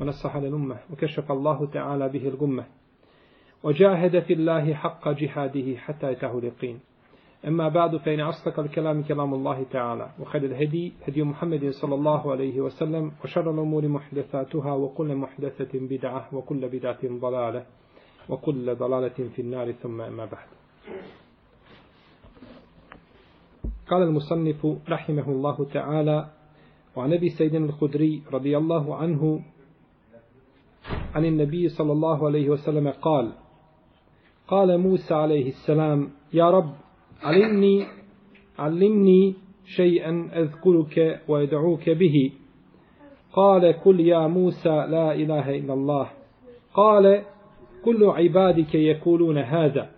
ونصح للأمة وكشف الله تعالى به الغمة. وجاهد في الله حق جهاده حتى يتاه اليقين. أما بعد فإن أصدق الكلام كلام الله تعالى وخير الهدي هدي محمد صلى الله عليه وسلم وشر الأمور محدثاتها وكل محدثة بدعة وكل بدعة ضلالة وكل ضلالة في النار ثم أما بعد. قال المصنف رحمه الله تعالى وعن أبي سيدنا الخدري رضي الله عنه عن النبي صلى الله عليه وسلم قال قال موسى عليه السلام يا رب علمني علمني شيئا أذكرك ويدعوك به. قال كل يا موسى لا إله إلا الله. قال كل عبادك يقولون هذا.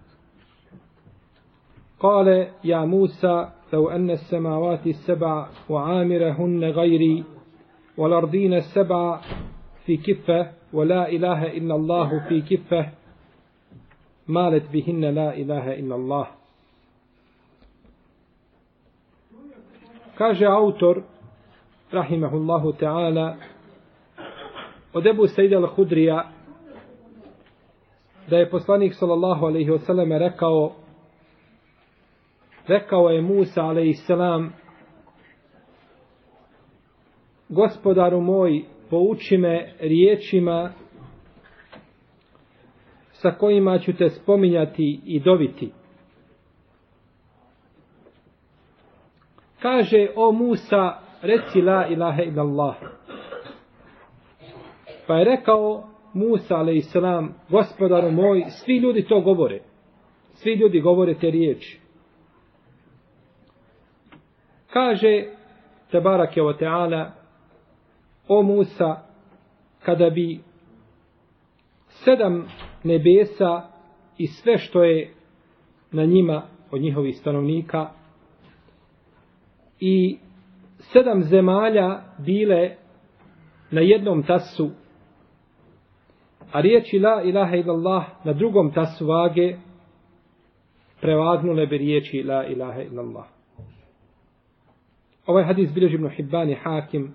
قال يا موسى لو أن السماوات السبع وعامرهن غيري والأرضين السبع في كفة ولا إله إلا الله في كفة مالت بهن لا إله إلا الله kaže autor rahimahullahu ta'ala od Ebu Sejda al-Hudrija da je poslanik sallallahu alaihi wasallam rekao rekao je Musa alaihi salam gospodaru moj pouči me riječima sa kojima ću te spominjati i dobiti. Kaže, o Musa, reci la ilaha illallah. Pa je rekao Musa, alaihissalam, gospodaru moj, svi ljudi to govore. Svi ljudi govore te riječi. Kaže, Tebarak je o Teala, o Musa, kada bi sedam nebesa i sve što je na njima od njihovih stanovnika i sedam zemalja bile na jednom tasu a riječi la ilaha illallah na drugom tasu vage prevagnule bi riječi la ilaha illallah. Ovaj hadis bilježi ibn Hibban i Hakim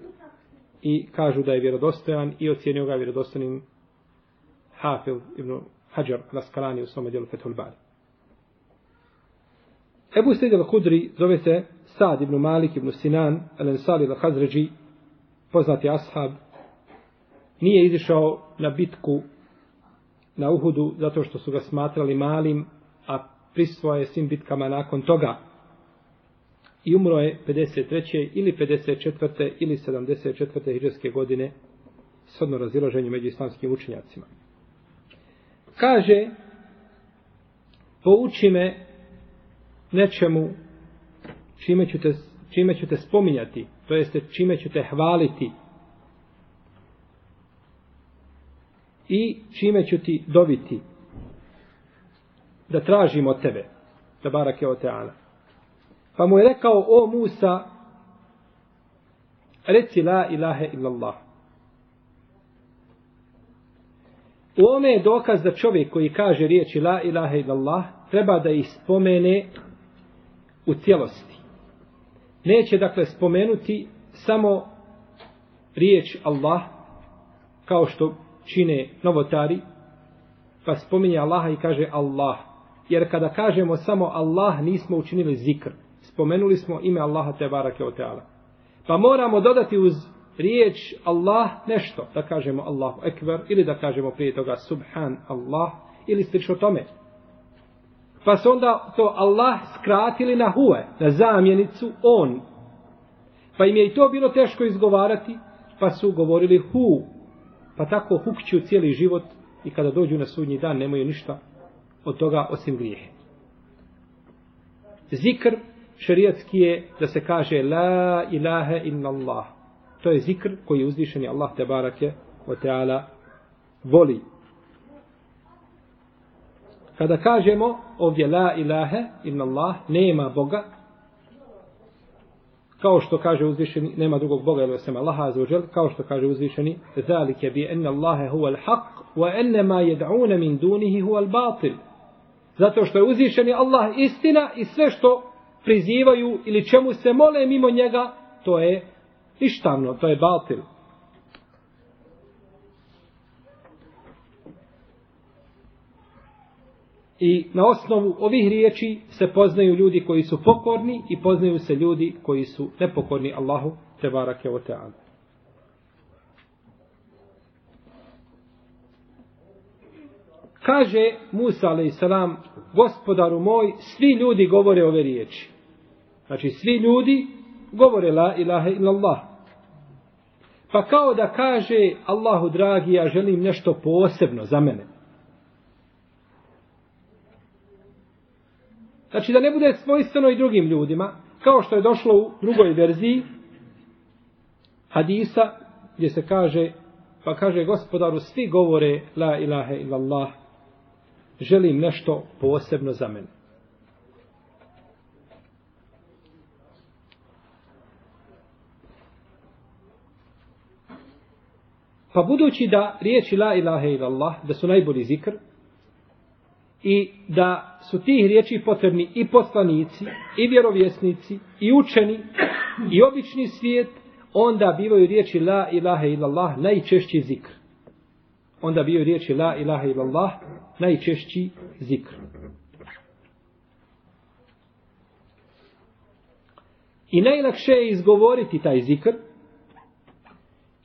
i kažu da je vjerodostojan i ocjenio ga vjerodostojnim Hafil ibn Hajar Laskalani u svome djelu Fethul Bari. Ebu Sejid al-Hudri zove se Sad ibn Malik ibn Sinan al-Ansari al-Hazređi, poznati ashab, nije izišao na bitku na Uhudu zato što su ga smatrali malim, a prisvoje svim bitkama nakon toga i umro je 53. ili 54. ili 74. hiđarske godine shodno razilaženju među islamskim učenjacima. Kaže, pouči me nečemu čime ću te, čime ću te spominjati, to jeste čime ću te hvaliti i čime ću ti dobiti da tražim od tebe, da barak od teana. Pa mu je rekao, o Musa, reci la ilahe illallah. U ome je dokaz da čovjek koji kaže riječi la ilaha illallah treba da ih spomene u cijelosti. Neće dakle spomenuti samo riječ Allah kao što čine novotari pa spominje Allaha i kaže Allah. Jer kada kažemo samo Allah nismo učinili zikr. Spomenuli smo ime Allaha te barake o teala. Pa moramo dodati uz riječ Allah nešto, da kažemo Allahu ekber, ili da kažemo prije toga Subhan Allah, ili slično tome. Pa se onda to Allah skratili na huve, na zamjenicu on. Pa im je i to bilo teško izgovarati, pa su govorili hu. Pa tako hukću cijeli život i kada dođu na sudnji dan nemaju ništa od toga osim grijehe. Zikr šerijatski je da se kaže la ilaha illa Allah. To je zikr koji je uzvišeni Allah te barake o teala voli. kada kažemo ovdje la ilaha illa Allah, nema Boga, kao što kaže uzvišeni, nema drugog Boga, ili osim Allaha azuđel, kao što kaže uzvišeni, zalike bi enne Allahe huwa l-haq, wa enne ma jed'une min dunihi huwa l-batil. Zato što je uzvišeni Allah istina i sve što prizivaju ili čemu se mole mimo njega, to je ništavno, to je batil. I na osnovu ovih riječi se poznaju ljudi koji su pokorni i poznaju se ljudi koji su nepokorni Allahu te barake o teala. Kaže Musa a.s. gospodaru moj, svi ljudi govore ove riječi. Znači svi ljudi govore la ilaha illallah. Pa kao da kaže Allahu dragi, ja želim nešto posebno za mene. Znači da ne bude svojstveno i drugim ljudima, kao što je došlo u drugoj verziji hadisa, gdje se kaže, pa kaže gospodaru, svi govore la ilaha illallah, želim nešto posebno za mene. Pa budući da riječi la ilaha illallah, da su najbolji zikr, i da su tih riječi potrebni i poslanici, i vjerovjesnici, i učeni, i obični svijet, onda bivaju riječi la ilaha illallah najčešći zikr. Onda bivaju riječi la ilaha illallah najčešći zikr. I najlakše je izgovoriti taj zikr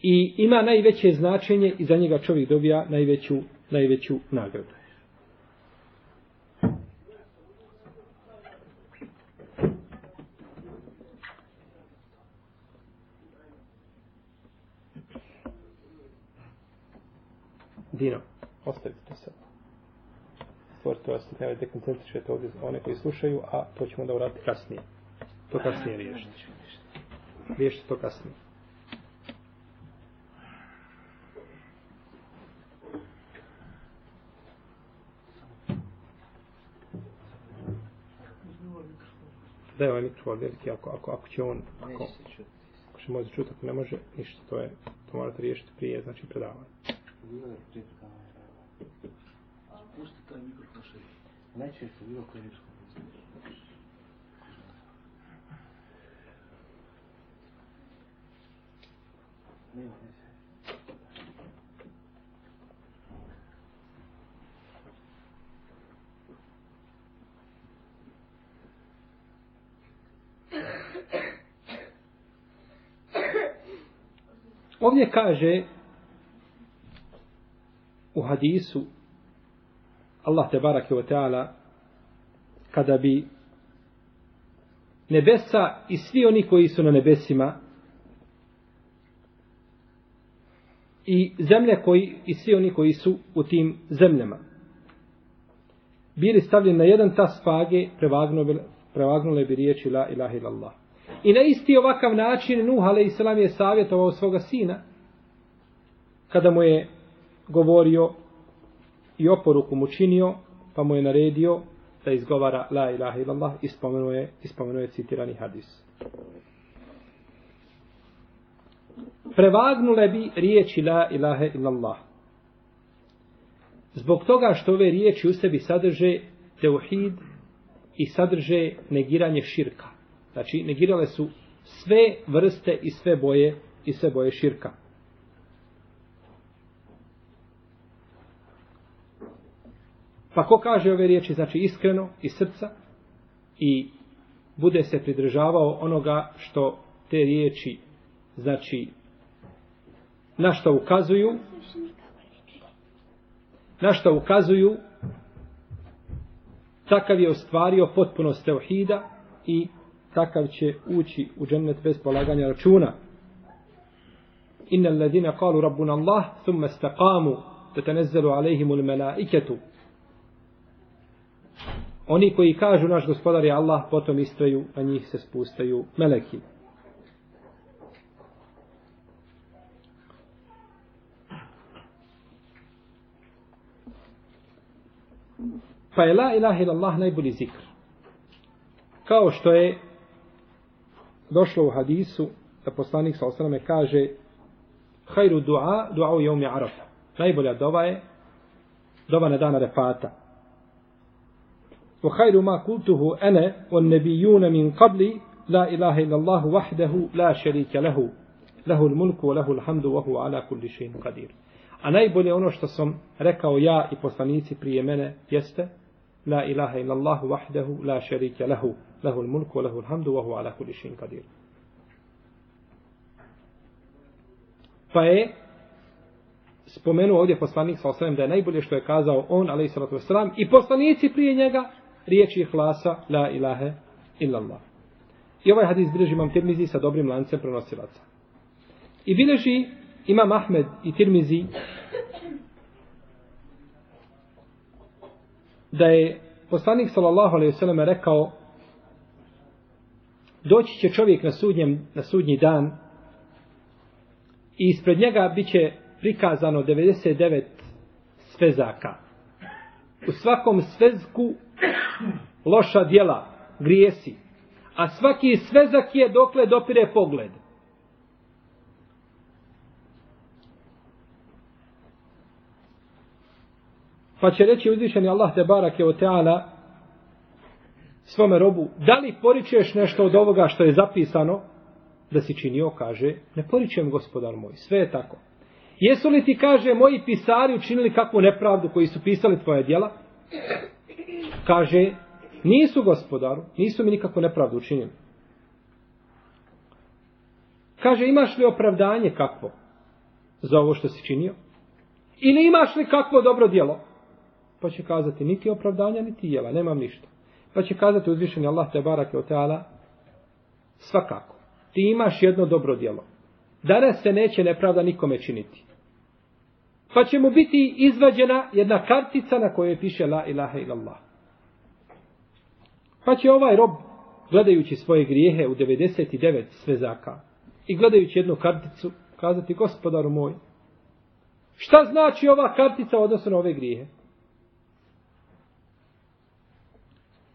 i ima najveće značenje i za njega čovjek dobija najveću, najveću nagradu. Dino, ostavite to sad. Stvorite vas, ne da koncentrišete ovdje one koji slušaju, a to ćemo da uraditi kasnije. To kasnije riješite. Riješite to kasnije. Da je ovaj mikrofon veliki, ako, ako, ako će on, ako, ako će može čuti, ako ne može, ništa, to je, to morate riješiti prije, znači predavanje. Pusti taj mikrofon še. Najčešće bilo koje nešto. Nema, Ovdje kaže u hadisu Allah te barake o teala kada bi nebesa i svi oni koji su na nebesima i zemlje koji i svi oni koji su u tim zemljama bili stavljeni na jedan tas fage prevagnule, prevagnule bi riječi la ilaha illallah i na isti ovakav način Nuh a.s. je savjetovao svoga sina kada mu je govorio i oporuku mu činio, pa mu je naredio da izgovara la ilaha illallah i spomenuje, spomenuje citirani hadis. Prevagnule bi riječi la ilaha illallah. Zbog toga što ove riječi u sebi sadrže teuhid i sadrže negiranje širka. Znači, negirale su sve vrste i sve boje i sve boje širka. Pa ko kaže ove riječi, znači iskreno i srca i bude se pridržavao onoga što te riječi, znači, na što ukazuju, na što ukazuju, takav je ostvario potpunost teohida i takav će ući u džennet bez polaganja računa. Innal ladina qalu rabbuna Allah, thumma istaqamu tatanazzalu alayhim l-melaiketu, Oni koji kažu naš gospodar je Allah, potom istraju, a njih se spustaju meleki. Pa je la ilaha illallah najbolji zikr. Kao što je došlo u hadisu da poslanik sa osrame kaže hajru dua, dua u jeumi arafa. Najbolja dova je dova na dana refata. U hajru ma kultuhu ene on nebijuna min qabli la ilaha illallahu wahdehu la šerike lehu. Lehu l-mulku, lehu l-hamdu, wahu ala kulli šeinu qadiru. A najbolje ono što sam rekao ja i poslanici prije mene jeste La ilaha illallahu wahdahu la sharika lahu lahu mulku wa lahu alhamdu wa huwa ala kulli shay'in qadir. Pa je spomenuo ovdje poslanik sa osvijem da je najbolje što je kazao on, alaih salatu wasalam, i poslanici prije njega, riječi hlasa, la ilahe illallah. I ovaj hadis bilježi imam Tirmizi sa dobrim lancem prenosilaca. I bilježi imam Ahmed i Tirmizi da je poslanik sallallahu alejhi ve sellem rekao doći će čovjek na sudnjem na sudnji dan i ispred njega biće prikazano 99 svezaka. U svakom svezku loša djela, grijesi. A svaki svezak je dokle dopire pogled. Pa će reći uzvišeni Allah te barake o teala svome robu, da li poričeš nešto od ovoga što je zapisano da si činio, kaže, ne poričem gospodar moj, sve je tako. Jesu li ti, kaže, moji pisari učinili kakvu nepravdu koji su pisali tvoje djela? Kaže, nisu gospodaru, nisu mi nikakvu nepravdu učinili. Kaže, imaš li opravdanje kakvo za ovo što si činio? Ili imaš li kakvo dobro djelo? Pa će kazati, niti opravdanja, niti jela, nemam ništa. Pa će kazati uzvišeni Allah te barake o teala, svakako, ti imaš jedno dobro djelo. Danas se neće nepravda nikome činiti. Pa će mu biti izvađena jedna kartica na kojoj piše la ilaha illallah. Pa će ovaj rob, gledajući svoje grijehe u 99 svezaka i gledajući jednu karticu, kazati, gospodaru moj, šta znači ova kartica odnosno na ove grijehe?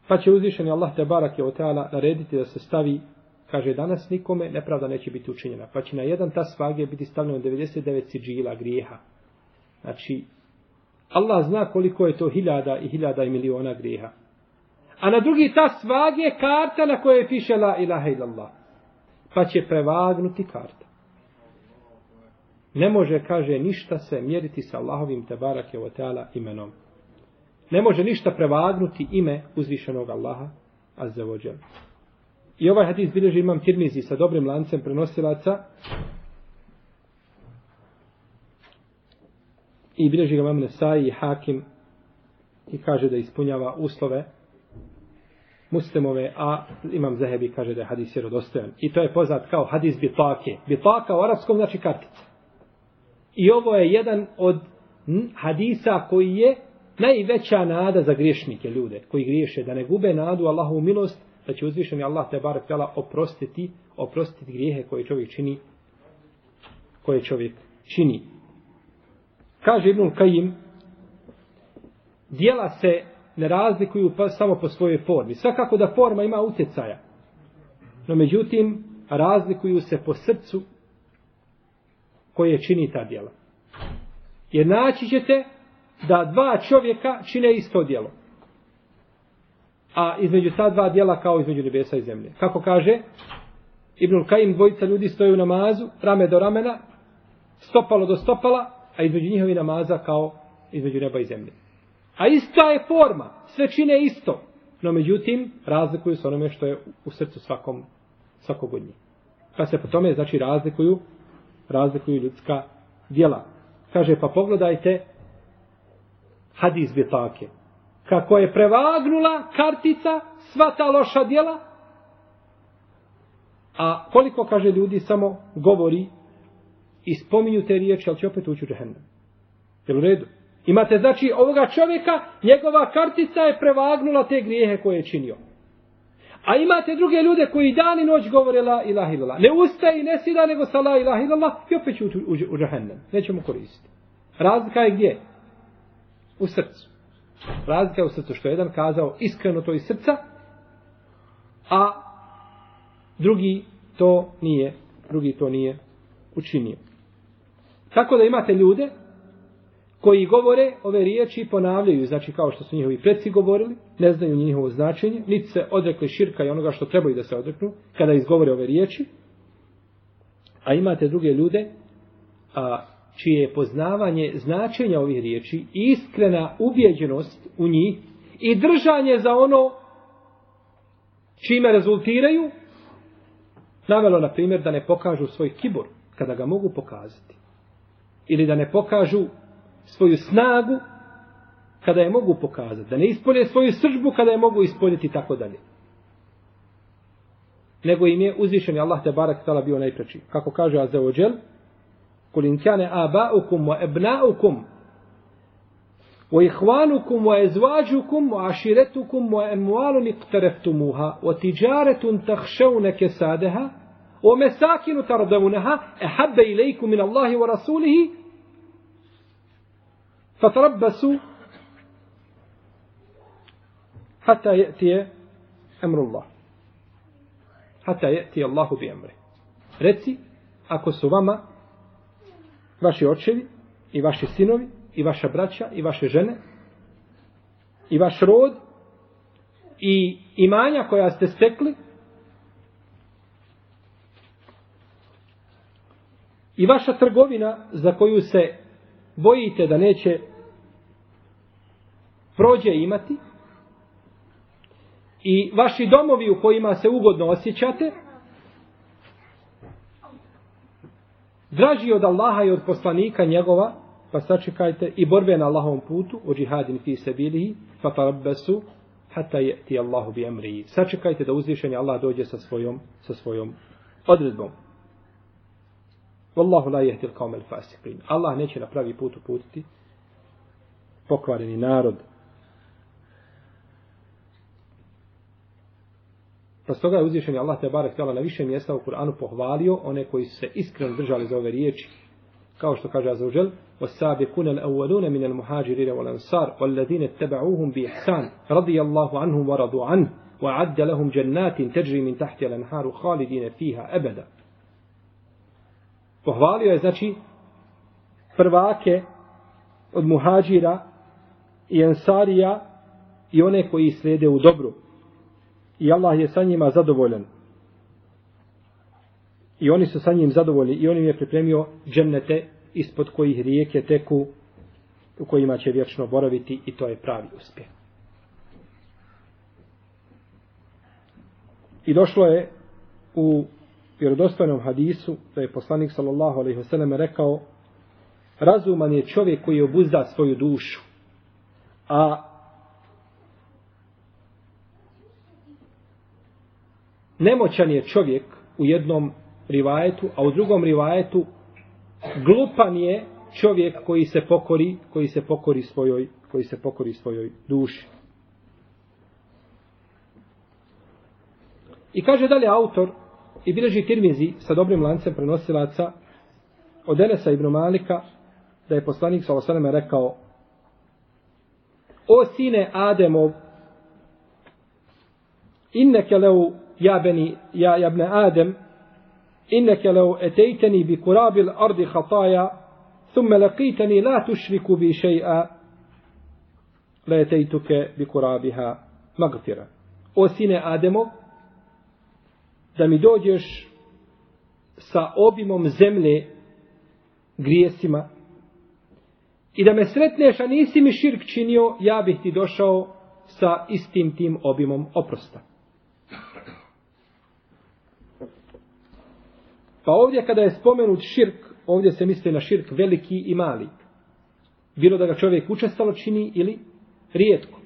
Pa će uzvišeni Allah te barak je o teala narediti da se stavi, kaže danas nikome, nepravda neće biti učinjena. Pa će na jedan ta svage biti stavljeno 99 siđila grijeha. Znači, Allah zna koliko je to hiljada i hiljada i miliona grijeha. A na drugi ta svage karta na kojoj piše la ilaha illallah. Pa će prevagnuti karta. Ne može, kaže, ništa se mjeriti sa Allahovim tebarake o teala imenom ne može ništa prevagnuti ime uzvišenog Allaha azza wa I ovaj hadis bilježi imam tirmizi sa dobrim lancem prenosilaca i bilježi ga imam Nesai i Hakim i kaže da ispunjava uslove muslimove, a imam Zehebi kaže da je hadis vjerodostojan. I to je poznat kao hadis bitake. Bitaka u arapskom znači kartica. I ovo je jedan od hadisa koji je najveća nada za griješnike ljude koji griješe da ne gube nadu Allahovu milost da će uzvišeni Allah te barek tela oprostiti oprostiti grijehe koje čovjek čini koje čovjek čini. Kaže Ibnul Kajim dijela se ne razlikuju pa samo po svojoj formi. Svakako da forma ima utjecaja no međutim razlikuju se po srcu koje čini ta dijela. Jer naći ćete da dva čovjeka čine isto djelo. A između ta dva djela kao između nebesa i zemlje. Kako kaže Ibnul Kajim, dvojica ljudi stoju u namazu, rame do ramena, stopalo do stopala, a između njihovi namaza kao između neba i zemlje. A ista je forma, sve čine isto. No međutim, razlikuju se onome što je u srcu svakom, svakog od njih. Pa se po tome, znači, razlikuju, razlikuju ljudska djela. Kaže, pa pogledajte hadis bitake. Kako je prevagnula kartica sva ta loša djela, a koliko, kaže ljudi, samo govori i spominju te riječi, ali će opet ući u džehennem. Je u redu? Imate, znači, ovoga čovjeka, njegova kartica je prevagnula te grijehe koje je činio. A imate druge ljude koji dan i noć govore la ilaha illallah. Ne ustaje i ne sida nego sa la ilaha illallah i opet će u, u, u džahennem. Nećemo koristiti. Razlika je gdje? U srcu. Razlika je u srcu što je jedan kazao iskreno to iz srca, a drugi to nije, drugi to nije učinio. Tako da imate ljude koji govore ove riječi i ponavljaju, znači kao što su njihovi predsi govorili, ne znaju njihovo značenje, niti se odrekli širka i onoga što trebaju da se odreknu, kada izgovore ove riječi, a imate druge ljude, a, čije je poznavanje značenja ovih riječi, iskrena ubjeđenost u njih i držanje za ono čime rezultiraju, navelo, na primjer, da ne pokažu svoj kibor, kada ga mogu pokazati. Ili da ne pokažu svoju snagu, kada je mogu pokazati. Da ne ispolje svoju sržbu, kada je mogu ispoljiti tako dalje. Nego im je uzvišen Allah te barak tala bio najpreči. Kako kaže Azeođel, قل إن كان آباؤكم وأبناؤكم وإخوانكم وأزواجكم وعشيرتكم وأموال اقترفتموها وتجارة تخشون كسادها ومساكن ترضونها أحب إليكم من الله ورسوله فتربصوا حتى يأتي أمر الله حتى يأتي الله بأمره. reci vama vaši očevi i vaši sinovi i vaša braća i vaše žene i vaš rod i imanja koja ste stekli i vaša trgovina za koju se bojite da neće prođe imati i vaši domovi u kojima se ugodno osjećate draži od Allaha i od poslanika njegova, pa sačekajte i borbe na Allahovom putu, o džihadin fi sebilihi, fa tarabbesu, hata je ti Allahu bi emriji. Sačekajte da uzvišenje Allah dođe sa svojom, sa svojom odredbom. Wallahu la jehtil kao mel fasiqin. Allah neće na pravi put uputiti pokvareni narod. Pa stoga je uzvišen Allah te barek tjela na više mjesta u Kur'anu pohvalio one koji su se iskreno držali za ove riječi. Kao što kaže Azuđel, وَسَابِقُونَ الْأَوَّلُونَ مِنَ الْمُحَاجِرِينَ وَالْأَنصَارِ وَالَّذِينَ اتَّبَعُوهُمْ بِإِحْسَانِ رَضِيَ اللَّهُ عَنْهُمْ وَرَضُوا عَنْهُ وَعَدَّ لَهُمْ جَنَّاتٍ تَجْرِي مِنْ تَحْتِ الْأَنْهَارُ خَالِدِينَ فِيهَا أَبَدًا Pohvalio je, znači, prvake od muhađira i ensarija i one koji slijede u dobru i Allah je sa njima zadovoljan. I oni su sa njim zadovoljni i on im je pripremio džennete ispod kojih rijeke teku u kojima će vječno boraviti i to je pravi uspjeh. I došlo je u vjerodostojnom hadisu da je poslanik sallallahu alejhi ve sellem rekao razuman je čovjek koji obuzda svoju dušu a nemoćan je čovjek u jednom rivajetu, a u drugom rivajetu glupan je čovjek koji se pokori, koji se pokori svojoj, koji se pokori svojoj duši. I kaže dalje autor i bileži Tirmizi sa dobrim lancem prenosilaca od Enesa ibn Malika da je poslanik sa osaname rekao O sine Ademov inneke leu ja beni, ja, ja bne Adem, inneke leu etejteni bi kurabil ardi hataja, thumme laqitani la tušriku bi šeja, la etejtuke bi kurabiha magfira. O sine Ademo, da mi dođeš sa obimom zemlje grijesima i da me sretneš, a nisi mi širk činio, ja bih ti došao sa istim tim obimom oprosta. Pa ovdje kada je spomenut širk, ovdje se misli na širk veliki i mali. Bilo da ga čovjek učestalo čini ili rijetko.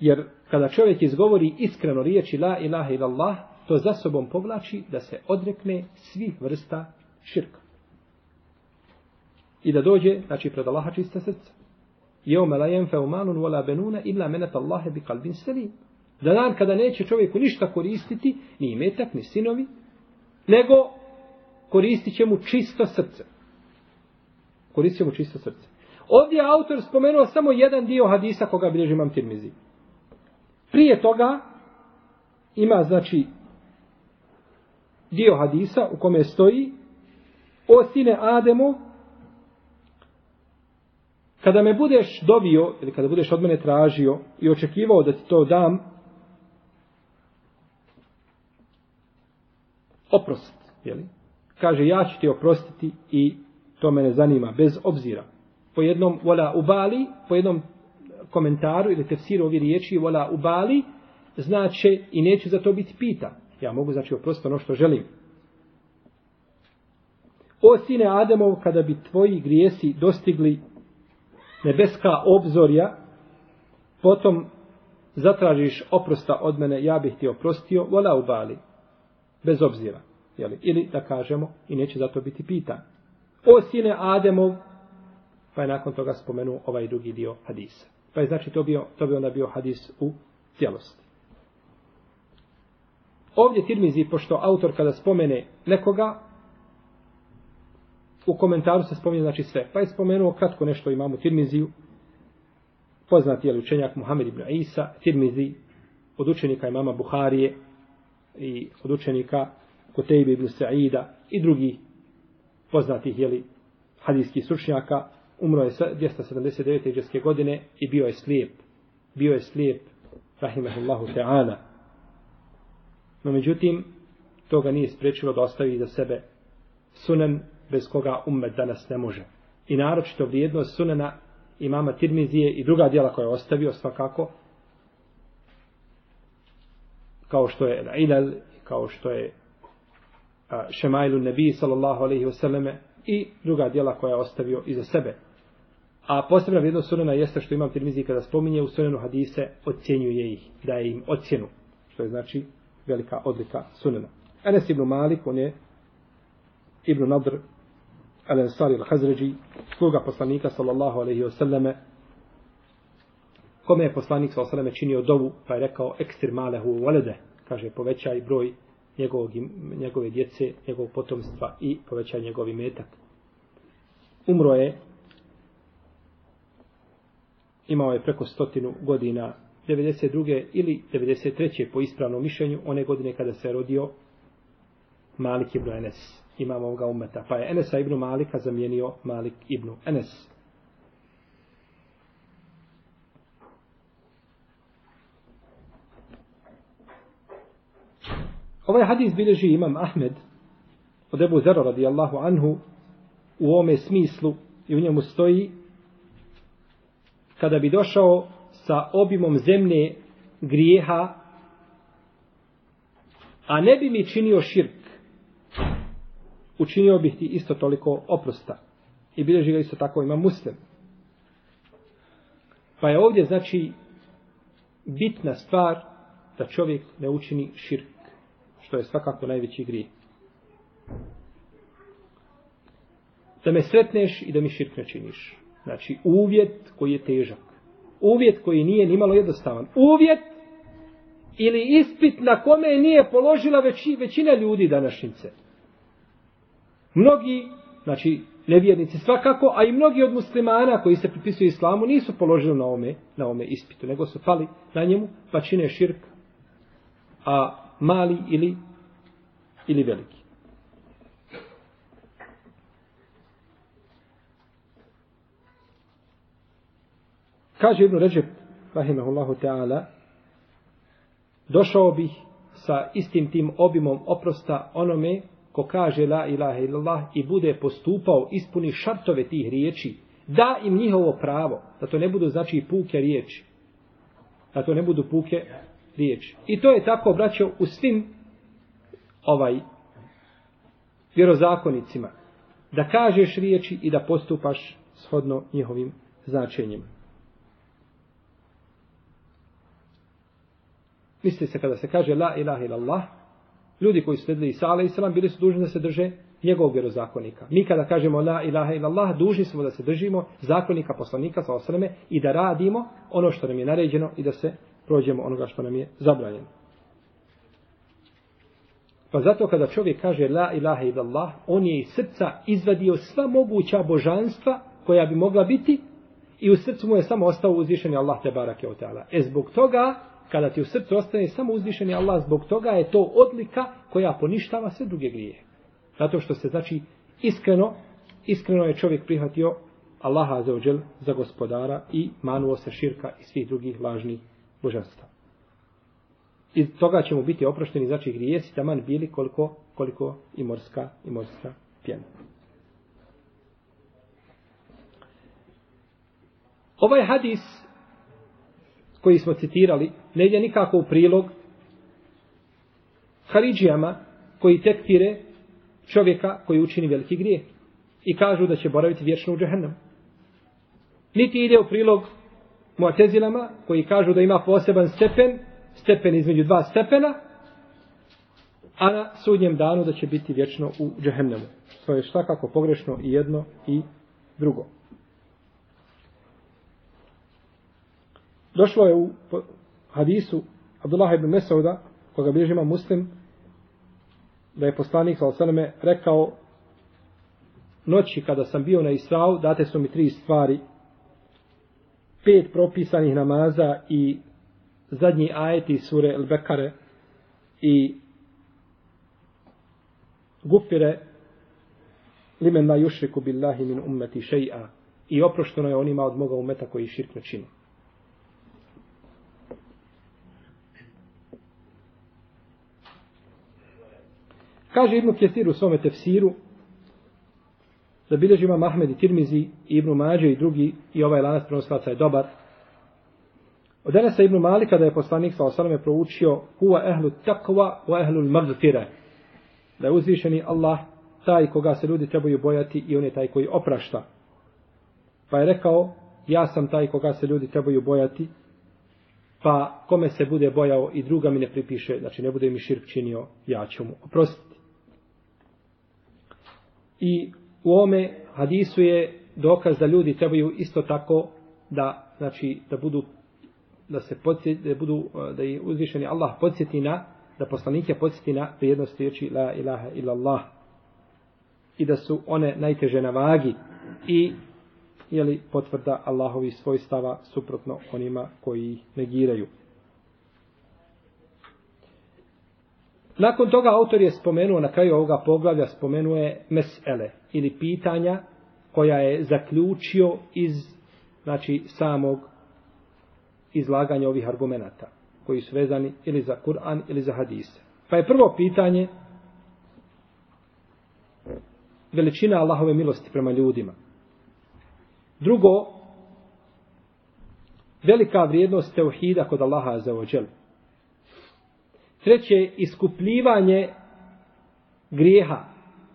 Jer kada čovjek izgovori iskreno riječi la ilaha illallah, to za sobom povlači da se odrekne svih vrsta širka. I da dođe, znači pred Allaha čista srca. Jeume la jenfe umanun wala benuna illa menet Allahe bi kalbin selim. Da dan kada neće čovjeku ništa koristiti, ni imetak, ni sinovi, nego koristit će mu čisto srce. Koristit će mu čisto srce. Ovdje je autor spomenuo samo jedan dio hadisa koga bilježi imam Tirmizi. Prije toga ima znači dio hadisa u kome stoji o sine Ademo kada me budeš dobio ili kada budeš od mene tražio i očekivao da ti to dam oprost, jeli? Kaže, ja ću ti oprostiti i to mene zanima, bez obzira. Po jednom, vola ubali, po jednom komentaru ili tefsiru ovi riječi, vola ubali, znači i neću za to biti pita. Ja mogu, znači, oprostiti ono što želim. O sine Ademov, kada bi tvoji grijesi dostigli nebeska obzorja, potom zatražiš oprosta od mene, ja bih ti oprostio, vola ubali bez obzira. Jeli? Ili da kažemo, i neće zato biti pitan. O sine Ademov, pa je nakon toga spomenuo ovaj drugi dio hadisa. Pa je znači to, bio, to bi onda bio hadis u cijelosti. Ovdje Tirmizi, pošto autor kada spomene nekoga, u komentaru se spominje znači sve. Pa je spomenuo kratko nešto imamo Tirmiziju, poznati je učenjak Muhammed ibn Isa, Tirmizi, od učenika imama Buharije, i od učenika Kutejbe ibn Sa'ida i drugi poznatih jeli, hadijskih stručnjaka umro je 279. iđeske godine i bio je slijep. Bio je slijep, rahimahullahu ta'ala. No međutim, to ga nije spriječilo da ostavi za sebe sunan bez koga umet danas ne može. I naročito vrijednost sunana imama Tirmizije i druga dijela koja je ostavio svakako kao što je Ilal, kao što je Šemajlu Nebi sallallahu alaihi wasallam i druga dijela koja je ostavio iza sebe. A posebna vrijednost sunena jeste što imam tirmizi kada spominje u sunenu hadise, ocjenjuje ih, daje im ocjenu, što je znači velika odlika sunena. Enes ibn Malik, on je ibn Nadr, al-Ansari al-Hazređi, sluga poslanika sallallahu alaihi wasallam, kome je poslanik sa osaleme činio dovu, pa je rekao ekstir malehu valede, kaže povećaj broj njegovog, njegove djece, njegovog potomstva i povećaj njegovi metak. Umro je, imao je preko stotinu godina, 92. ili 93. po ispravnom mišljenju, one godine kada se rodio Malik ibn Enes, imam ovoga umeta. Pa je Enesa ibn Malika zamijenio Malik ibn Enes. Ovaj hadis bilježi imam Ahmed od Ebu Zera radijallahu anhu u ome smislu i u njemu stoji kada bi došao sa obimom zemlje grijeha a ne bi mi činio širk učinio bih ti isto toliko oprosta. I bilježi ga isto tako ima muslim. Pa je ovdje znači bitna stvar da čovjek ne učini širk što je svakako najveći grije. Da me sretneš i da mi širk ne činiš. Znači, uvjet koji je težak. Uvjet koji nije nimalo jednostavan. Uvjet ili ispit na kome nije položila veći, većina ljudi današnjice. Mnogi, znači, nevjernici svakako, a i mnogi od muslimana koji se pripisuju islamu nisu položili na ome, na ome ispitu, nego su pali na njemu, pa čine širk. A mali ili ili veliki. Kaže Ibn Ređep, rahimahullahu ta'ala, došao bih sa istim tim obimom oprosta onome ko kaže la ilaha illallah i bude postupao, ispuni šartove tih riječi, da im njihovo pravo, da to ne budu znači puke riječi, da to ne budu puke riječi. I to je tako, braćo, u svim ovaj vjerozakonicima. Da kažeš riječi i da postupaš shodno njihovim značenjima. Misli se kada se kaže la ilaha illallah, ljudi koji su sledili Isa alaih bili su dužni da se drže njegovog vjerozakonika. Mi kada kažemo la ilaha illallah, dužni smo da se držimo zakonika poslanika sa osreme i da radimo ono što nam je naređeno i da se prođemo onoga što nam je zabranjeno. Pa zato kada čovjek kaže la ilaha illallah, on je iz srca izvadio sva moguća božanstva koja bi mogla biti, i u srcu mu je samo ostao uzvišeni Allah te barake o teala. E zbog toga, kada ti u srcu ostane samo uzvišeni Allah, zbog toga je to odlika koja poništava sve druge grije. Zato što se znači iskreno, iskreno je čovjek prihvatio Allaha za ođel za gospodara i manuo se širka i svih drugih lažnih božanstva. I toga ćemo biti oprošteni, znači grijesi taman bili koliko, koliko i morska, i morska pjena. Ovaj hadis koji smo citirali ne ide nikako u prilog Haridžijama koji tekfire čovjeka koji učini veliki grije i kažu da će boraviti vječno u džehennem. Niti ide u prilog Muatezilama koji kažu da ima poseban stepen, stepen između dva stepena, a na sudnjem danu da će biti vječno u džehennemu. To je šta kako pogrešno i jedno i drugo. Došlo je u hadisu Abdullah ibn Mesauda, koga bliže ima muslim, da je poslanik sa rekao noći kada sam bio na Israu, date su mi tri stvari, pet propisanih namaza i zadnji ajeti sure El Bekare i gufire limen ma jušriku billahi min ummeti še'a i oprošteno je onima od moga umeta koji širk ne. Kaže Ibnu Kjesir u svome tefsiru da bilježi ima Mahmed i Tirmizi i Ibnu Mađe i drugi i ovaj lanac prenoslaca je dobar. Od Enesa Ibnu Malika da je poslanik sa osaleme proučio huwa ehlu takva wa ehlu magfire. Da je uzvišeni Allah taj koga se ljudi trebaju bojati i on je taj koji oprašta. Pa je rekao ja sam taj koga se ljudi trebaju bojati pa kome se bude bojao i druga mi ne pripiše, znači ne bude mi širk činio, ja ću mu oprostiti. I u ome hadisu je dokaz da ljudi trebaju isto tako da znači da budu da se podsjeti, da budu eh, da je uzvišeni Allah podsjeti na da poslanike podsjeti na vrijednost riječi la ilaha illa Allah i da su one najteže na vagi i je li potvrda Allahovi svojstava suprotno onima koji ih negiraju. Nakon toga autor je spomenuo na kraju ovoga poglavlja spomenuje mesele ili pitanja koja je zaključio iz znači samog izlaganja ovih argumenata koji su vezani ili za Kur'an ili za hadise. Pa je prvo pitanje veličina Allahove milosti prema ljudima. Drugo, velika vrijednost teuhida kod Allaha za ođelu. Treće, iskupljivanje grijeha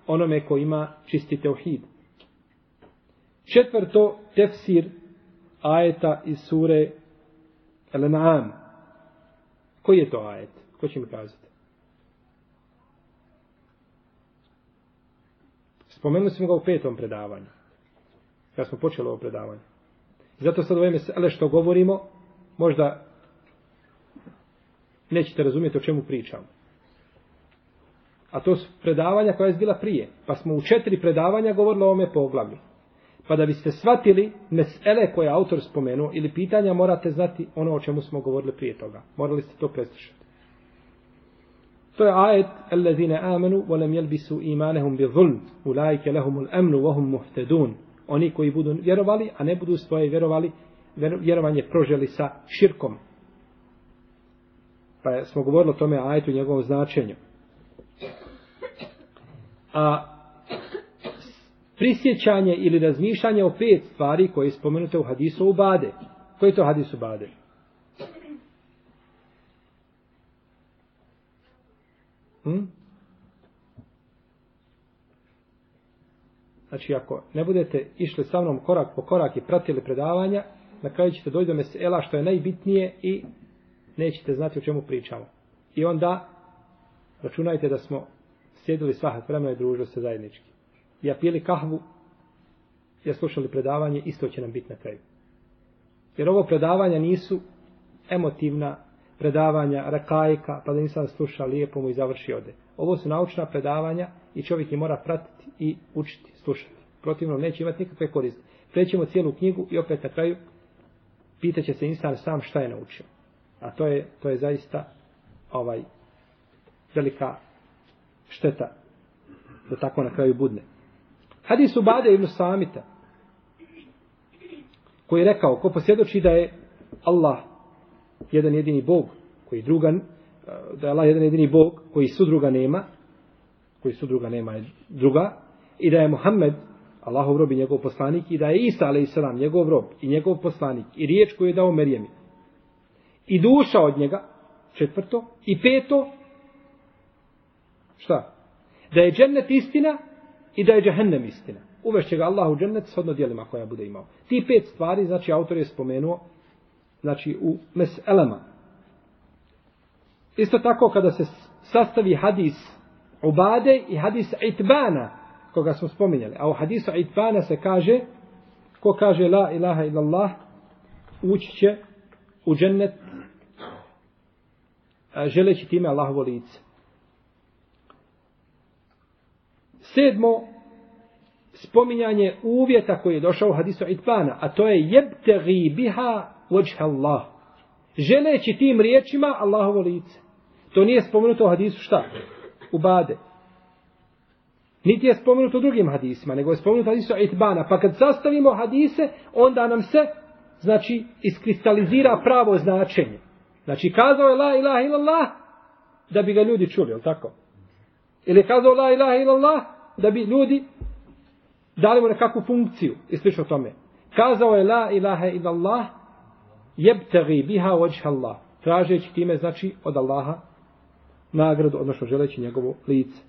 onome ko ima čisti teuhid. Četvrto, tefsir ajeta iz sure Al-An'am. Koji je to ajet? Ko će mi kazati? Spomenuli smo ga u petom predavanju. Kad smo počeli ovo predavanje. Zato sad ovime ale što govorimo, možda nećete razumjeti o čemu pričam. A to su predavanja koja je bila prije. Pa smo u četiri predavanja govorili o ome poglavlju. Pa da biste shvatili mesele koje autor spomenuo ili pitanja morate znati ono o čemu smo govorili prije toga. Morali ste to preslušati. To je ajet Allazine amenu volem jelbisu imanehum bi zulm ulajke lehumul emnu vohum muhtedun. Oni koji budu vjerovali, a ne budu svoje vjerovali, vjerovanje proželi sa širkom. Pa smo govorili o tome ajetu i njegovom značenju. A prisjećanje ili razmišljanje o pet stvari koje je spomenute u hadisu u Bade. Koji je to hadis u Bade? Hm? Znači, ako ne budete išli sa mnom korak po korak i pratili predavanja, na kraju ćete doći do mesela što je najbitnije i nećete znati o čemu pričamo. I onda računajte da smo sjedili svahat vremena i družili se zajednički. Ja pili kahvu, ja slušali predavanje, isto će nam biti na kraju. Jer ovo predavanja nisu emotivna predavanja, rakajka, pa da nisam slušao lijepo mu i završi ode. Ovo su naučna predavanja i čovjek je mora pratiti i učiti, slušati. Protivno neće imati nikakve koriste. prećemo cijelu knjigu i opet na kraju pitaće se insan sam šta je naučio. A to je, to je zaista ovaj velika šteta da tako na kraju budne. Hadis Ubade ibn Samita koji je rekao ko posvjedoči da je Allah jedan jedini Bog koji druga da je Allah jedan jedini Bog koji su druga nema koji su druga nema je druga i da je Muhammed Allahov rob i njegov poslanik i da je Isa a.s. njegov rob i njegov poslanik i riječ koju je dao Merijemi i duša od njega četvrto i peto šta? Da je džennet istina i da je džehennem istina. Uvešće ga Allah u džennet s odno dijelima koja bude imao. Ti pet stvari, znači autor je spomenuo, znači u meselama. Isto tako kada se sastavi hadis Ubade i hadis Itbana, koga smo spominjali. A u hadisu Itbana se kaže, ko kaže la ilaha illallah, ući će u džennet želeći time Allahovo lice. Sedmo, spominjanje uvjeta koji je došao u hadisu Itbana, a to je jebtegi biha vajha Allah. Želeći tim riječima Allahovo lice. To nije spomenuto u hadisu šta? U bade. Niti je spomenuto u drugim hadisima, nego je spomenuto u hadisu Itbana. Pa kad sastavimo hadise, onda nam se, znači, iskristalizira pravo značenje. Znači, kazao je la ilaha illallah, da bi ga ljudi čuli, je tako? Ili je kazao la ilaha illallah, da bi ljudi dali mu nekakvu funkciju, i slično tome. Kazao je la ilaha illallah, jebtegi biha vajha Allah. Tražeći time, znači, od Allaha nagradu, odnosno želeći njegovo lice.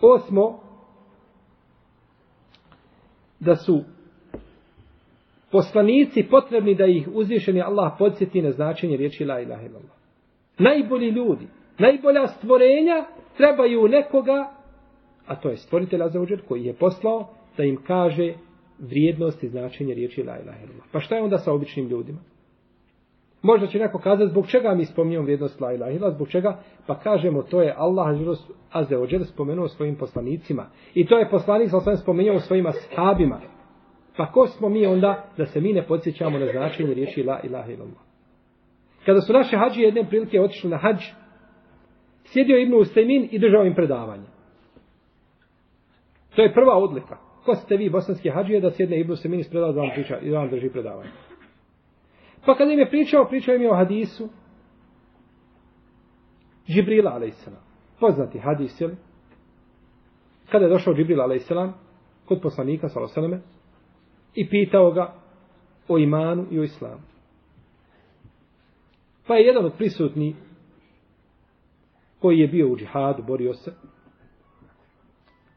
Osmo, da su poslanici potrebni da ih uzvišeni Allah podsjeti na značenje riječi la ilaha illallah. Najbolji ljudi, najbolja stvorenja trebaju nekoga, a to je stvoritelj Azzawajal koji je poslao da im kaže vrijednost i značenje riječi la ilaha illallah. Pa šta je onda sa običnim ljudima? Možda će neko kazati zbog čega mi spominjamo vrijednost la ilaha illallah, zbog čega? Pa kažemo to je Allah Azzawajal spomenuo svojim poslanicima. I to je poslanik sa osvijem spomenuo svojim ashabima. Pa ko smo mi onda da se mi ne podsjećamo na značenje riječi la ilaha illallah? Kada su naše hađi jedne prilike otišli na hađ, sjedio Ibnu Ustajmin i držao im predavanje. To je prva odlika. Ko ste vi, bosanski hađije, da sjedne Ibnu Ustajmin i spredao da vam, priča, i da vam drži predavanje? Pa kada im je pričao, pričao im je o hadisu Džibrila, alaihissalam. Poznati hadis, jel? Kada je došao Džibril, alaihissalam, kod poslanika, sallallahu i pitao ga o imanu i o islamu. Pa je jedan od prisutni koji je bio u džihadu, borio se,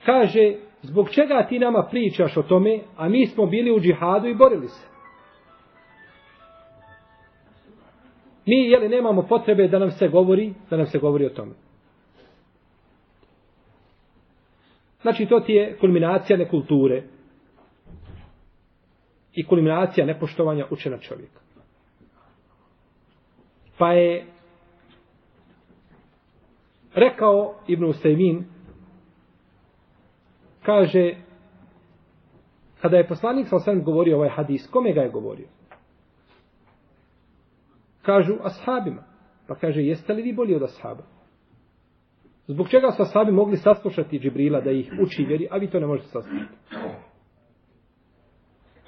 kaže, zbog čega ti nama pričaš o tome, a mi smo bili u džihadu i borili se. Mi, jeli, nemamo potrebe da nam se govori, da nam se govori o tome. Znači, to ti je kulminacija nekulture i kulminacija nepoštovanja učena čovjeka. Pa je rekao Ibn Usaymin, kaže, kada je poslanik sa osvijem govorio ovaj hadis, kome ga je govorio? Kažu ashabima. Pa kaže, jeste li vi bolji od ashaba? Zbog čega su ashabi mogli saslušati Džibrila da ih uči vjeri, a vi to ne možete saslušati?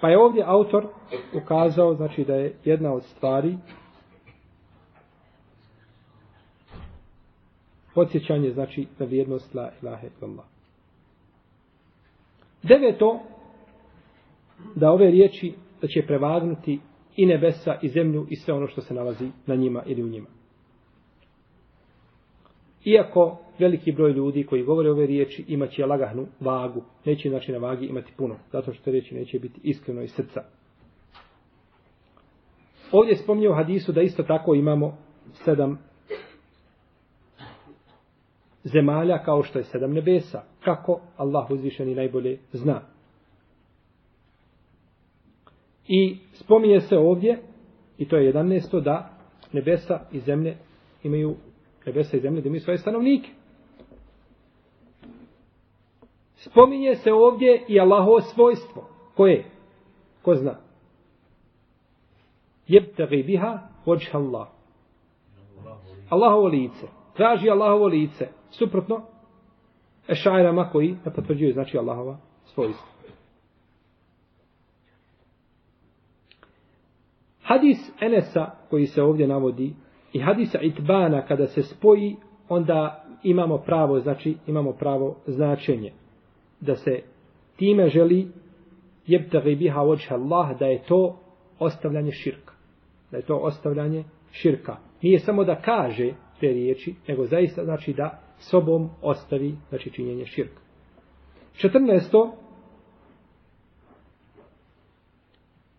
Pa je ovdje autor ukazao, znači da je jedna od stvari podsjećanje, znači, na vrijednost la ilaha illallah. Deveto, da ove riječi da će prevagnuti i nebesa i zemlju i sve ono što se nalazi na njima ili u njima. Iako veliki broj ljudi koji govore ove riječi imaće lagahnu vagu, neće znači na vagi imati puno, zato što te riječi neće biti iskreno iz srca. Ovdje spominje u hadisu da isto tako imamo sedam zemalja kao što je sedam nebesa. Kako Allah uzvišeni najbolje zna. I spominje se ovdje, i to je jedan mjesto, da nebesa i zemlje imaju nebesa i zemlje da imaju svoje stanovnike. Spominje se ovdje i Allahovo svojstvo. Koje? Ko zna? Jebtagi biha vođha Allah. Allahovo lice. Traži Allahovo lice. Suprotno, ešajrama koji ne potvrđuju znači Allahova svojstvo. Hadis Enesa koji se ovdje navodi i hadisa Itbana kada se spoji, onda imamo pravo, znači imamo pravo značenje. Da se time želi jebtagi biha vođha Allah, da je to ostavljanje širka. Da je to ostavljanje širka. Nije samo da kaže te riječi, nego zaista znači da sobom ostavi znači činjenje širka. 14.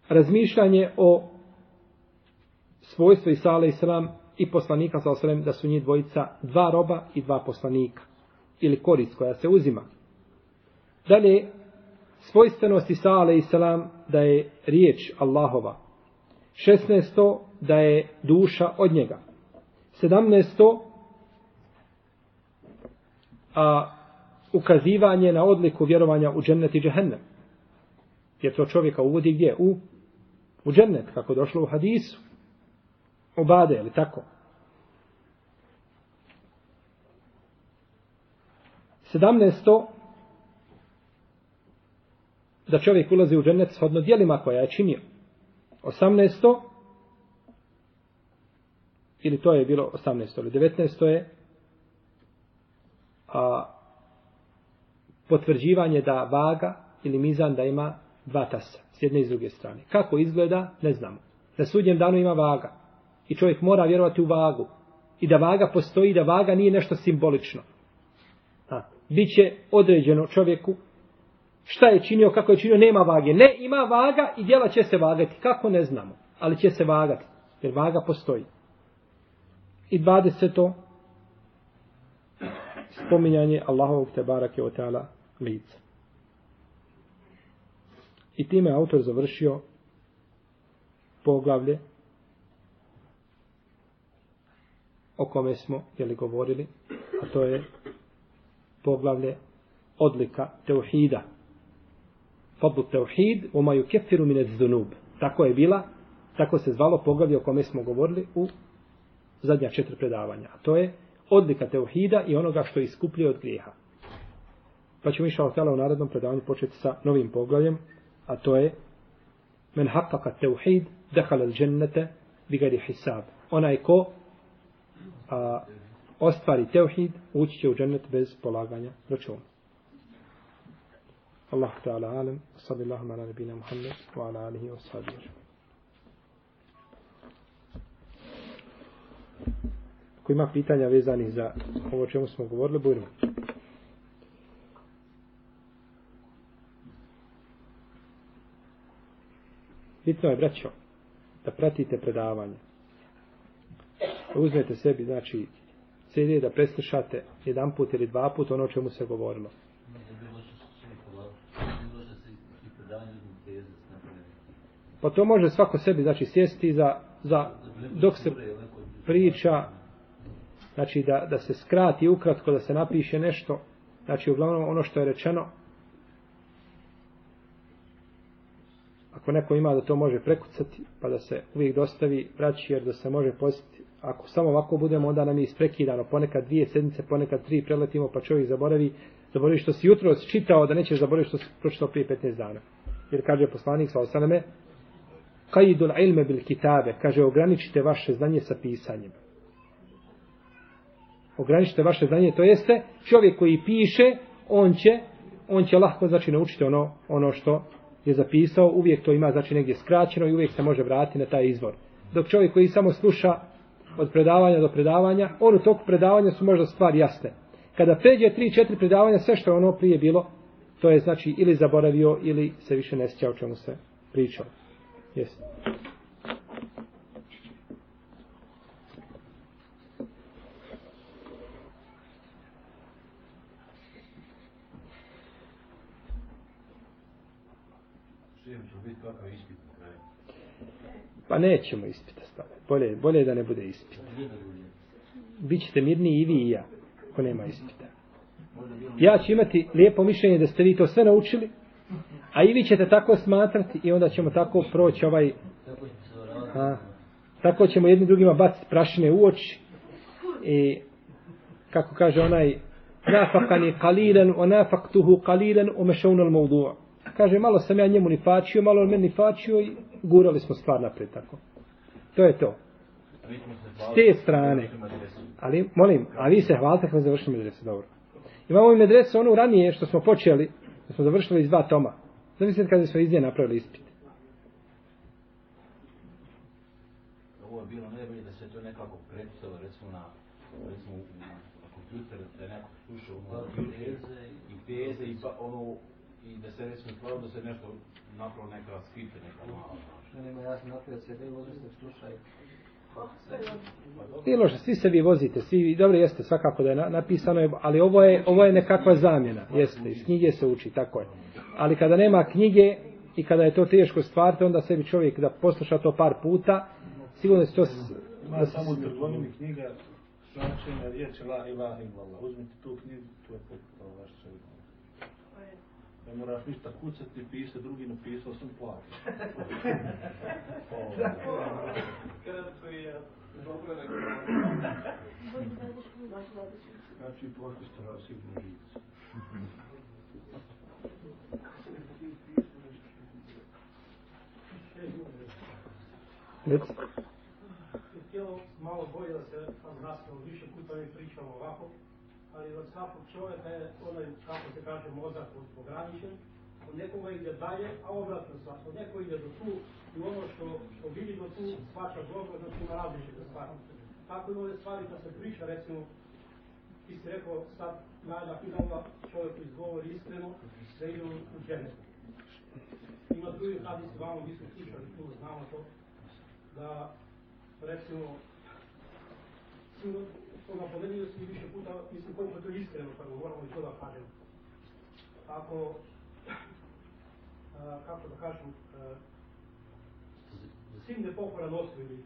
Razmišljanje o svojstvo Isa a.s. i poslanika sa osrem da su njih dvojica dva roba i dva poslanika. Ili korist koja se uzima. Dalje, svojstvenost Isa a.s. da je riječ Allahova. 16. da je duša od njega. 17. a ukazivanje na odliku vjerovanja u džennet i džehennem. Jer to čovjeka uvodi gdje? U, u džennet, kako došlo u hadisu obade, je li tako? Sedamnesto, da čovjek ulazi u džennet shodno dijelima koja je činio. Osamnesto, ili to je bilo osamnesto, ili devetnesto je a, potvrđivanje da vaga ili mizan da ima dva tasa, s jedne i s druge strane. Kako izgleda, ne znamo. Na sudnjem danu ima vaga. I čovjek mora vjerovati u vagu. I da vaga postoji, da vaga nije nešto simbolično. A, biće određeno čovjeku šta je činio, kako je činio, nema vage. Ne, ima vaga i djela će se vagati. Kako ne znamo, ali će se vagati. Jer vaga postoji. I 20. spominjanje Allahovog te barake o teala lica. I time autor završio poglavlje o kome smo jeli govorili, a to je poglavlje odlika teuhida. Fadlu teuhid, oma ju kefiru mine zunub. Tako je bila, tako se zvalo poglavlje o kome smo govorili u zadnja četiri predavanja. A to je odlika teuhida i onoga što iskupljuje od grijeha. Pa ćemo išao tela u narednom predavanju početi sa novim poglavljem, a to je men haqqaqa teuhid, dehal al džennete, bigari hisab. Onaj ko a, ostvari teuhid, ući će u džennet bez polaganja računa. Allah ta'ala alam, sallallahu ala nabina Muhammed, wa ala alihi wa sahbihi. Ako ima pitanja vezani za ovo čemu smo govorili, bujno. Bitno je, braćo, da pratite predavanje uzmete sebi, znači, CD da preslušate jedan put ili dva put ono o čemu se govorilo. Pa to može svako sebi, znači, sjesti za, za dok se priča, znači, da, da se skrati ukratko, da se napiše nešto, znači, uglavnom ono što je rečeno, ako neko ima da to može prekucati, pa da se uvijek dostavi vraći, jer da se može posjetiti ako samo ovako budemo, onda nam je isprekidano, ponekad dvije sedmice, ponekad tri preletimo, pa čovjek zaboravi, zaboravi što si jutro čitao, da nećeš zaboraviti što si pročitao prije 15 dana. Jer kaže poslanik sa osaname, kajidul ilme bil kitabe, kaže ograničite vaše znanje sa pisanjem. Ograničite vaše znanje, to jeste čovjek koji piše, on će, on će lahko znači naučiti ono, ono što je zapisao, uvijek to ima znači negdje skraćeno i uvijek se može vratiti na taj izvor. Dok čovjek koji samo sluša, od predavanja do predavanja, on u toku predavanja su možda stvari jasne. Kada pređe tri, četiri predavanja, sve što je ono prije bilo, to je znači ili zaboravio ili se više ne sjeća o čemu se pričao. Jesi. Pa nećemo ispita. Bolje, bolje da ne bude ispit. Bićete mirni i vi i ja, ako nema ispita. Ja ću imati lijepo mišljenje da ste vi to sve naučili, A i vi ćete tako smatrati i onda ćemo tako proći ovaj... A, tako ćemo jedni drugima baciti prašine u oči. I kako kaže onaj nafakani qalilan o nafaktuhu qalilan o mashawna maudu'a. kaže malo sam ja njemu nifačio malo on meni nifačio i gurali smo stvar napred tako to je to. S te strane. Ali molim a vi se hvalite kako završili medresu dobro. Imamo i medresu onu ranije što smo počeli da smo završili iz dva toma. Zamislite kada smo iz nje napravili ispit. Ovo je bilo najbolje da se to nekako predstavilo recimo na recimo na kompjuter da je neko slušao ono teze i teze i pa ono i da se recimo stvarno da se nešto napravo neka skite neka mala. Što nema jasno napravio sebe i vozite slušaj. Nije loše, svi se vi vozite, svi, dobro jeste, svakako da je napisano, ali ovo je, ovo je nekakva zamjena, jeste, iz knjige se uči, tako je. Ali kada nema knjige i kada je to teško stvariti, onda sebi čovjek da posluša to par puta, sigurno se to... Ma samo u trgovini knjiga, značenja riječi la ilaha illallah. Uzmite tu knjigu, to je potpuno vaš čovjek. Ne moraš ništa kucati, pisati, drugi napisao sam plati. Znači, profesor, sigurno živica. Reci. Htjelo malo bolje da se razglasilo, više puta mi pričamo ovako, ali za svakog čovjeka je onaj, kako se kaže, mozak ograničen, od nekoga ide dalje, a obratno sva. Od nekoga ide do tu i ono što, što vidi do tu, svača dobro, znači ima različite stvari. Tako i ove stvari kad se priča, recimo, ti si rekao sad najda filmova čovjek izgovori iskreno, da ide u, džene. Ima drugi hadis, vamo mi smo slušali tu, znamo to, da recimo to napomenuo si više puta, mislim koliko to iskreno, prvo moramo i to da kažem. Ako, a, kako da kažem, a, sin ne pokora nosu ili,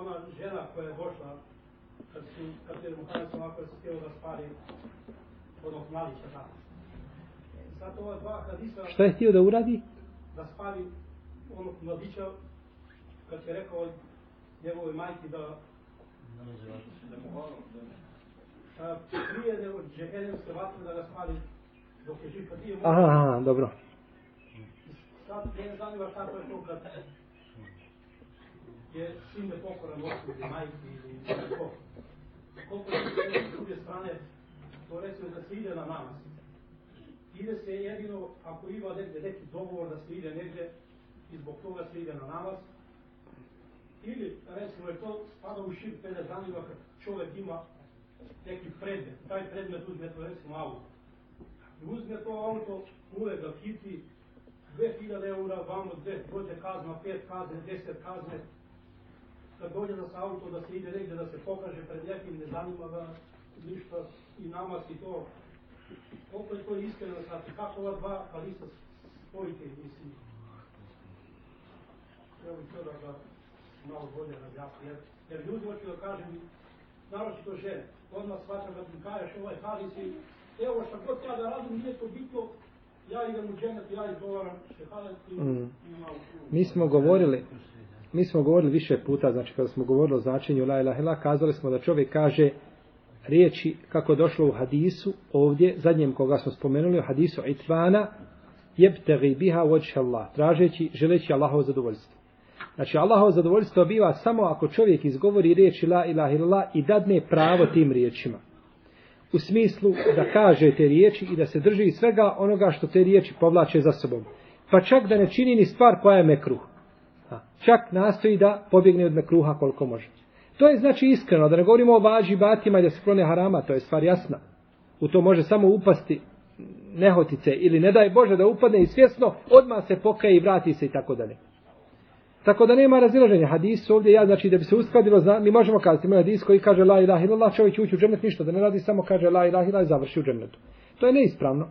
ona žena koja je došla, kad su, kad je Muhammed sam ovako se htjela da spali onog mladića tako. Sad ova dva hadisa... Šta je htio da uradi? Da spali onog mladića, kad je rekao njegove majke da prije nego džehennemske vatre da ga spali dok je živ, kad mogu. Aha, aha, dobro. Sad ne zanima kako je to kad je sin nepokoran ocu ili majki ili neko. Koliko je s druge strane, to recimo da se ide na namaz. Ide se jedino ako ima negdje neki dogovor da se ide negdje i zbog toga se ide na namaz, Или, речемо е то, спада у шир педе занива човек има неки предмет, тај предмет узме тоа речемо ауто. И узме тоа ауто, муле да хити 2000 евра, вамо 2, дојде казна, 5 казне, 10 казне, да дојде да се ауто, да се иде негде, да се покаже пред неки не занима да ништа и нама си тоа. Колко е тој искрен да сати, како ова два, али се споите, мисли. Треба да, да. Malo bolje razjasni. Jer, jer ljudi hoću da kažem, naročito žene, odmah shvaćam kad mi kažeš ovaj hadis i evo šta god ja da radim, nije to bitno, ja idem u dženet, ja izgovaram šehadet i mm. Mi smo govorili, mi smo govorili više puta, znači kada smo govorili o značenju la ilaha ila, kazali smo da čovjek kaže riječi kako došlo u hadisu ovdje, zadnjem koga smo spomenuli u hadisu Itvana, jebtegi biha vođha Allah, tražeći, želeći Allahovo zadovoljstvo. Znači Allahovo zadovoljstvo biva samo ako čovjek izgovori riječi la ilaha illallah i dadne pravo tim riječima. U smislu da kaže te riječi i da se drži svega onoga što te riječi povlače za sobom. Pa čak da ne čini ni stvar koja je mekruh. Čak nastoji da pobjegne od mekruha koliko može. To je znači iskreno, da ne govorimo o vađi batima i da se klone harama, to je stvar jasna. U to može samo upasti nehotice ili ne daj Bože da upadne i svjesno, odmah se pokaje i vrati se i tako dalje. Tako da nema razilaženja. Hadis ovdje ja, znači da bi se uskladilo, zna, mi možemo kazati, ima hadis koji kaže la ilaha illallah, čovjek će ući u džennet ništa, da ne radi samo kaže la ilaha illallah i završi u džennetu. To je neispravno.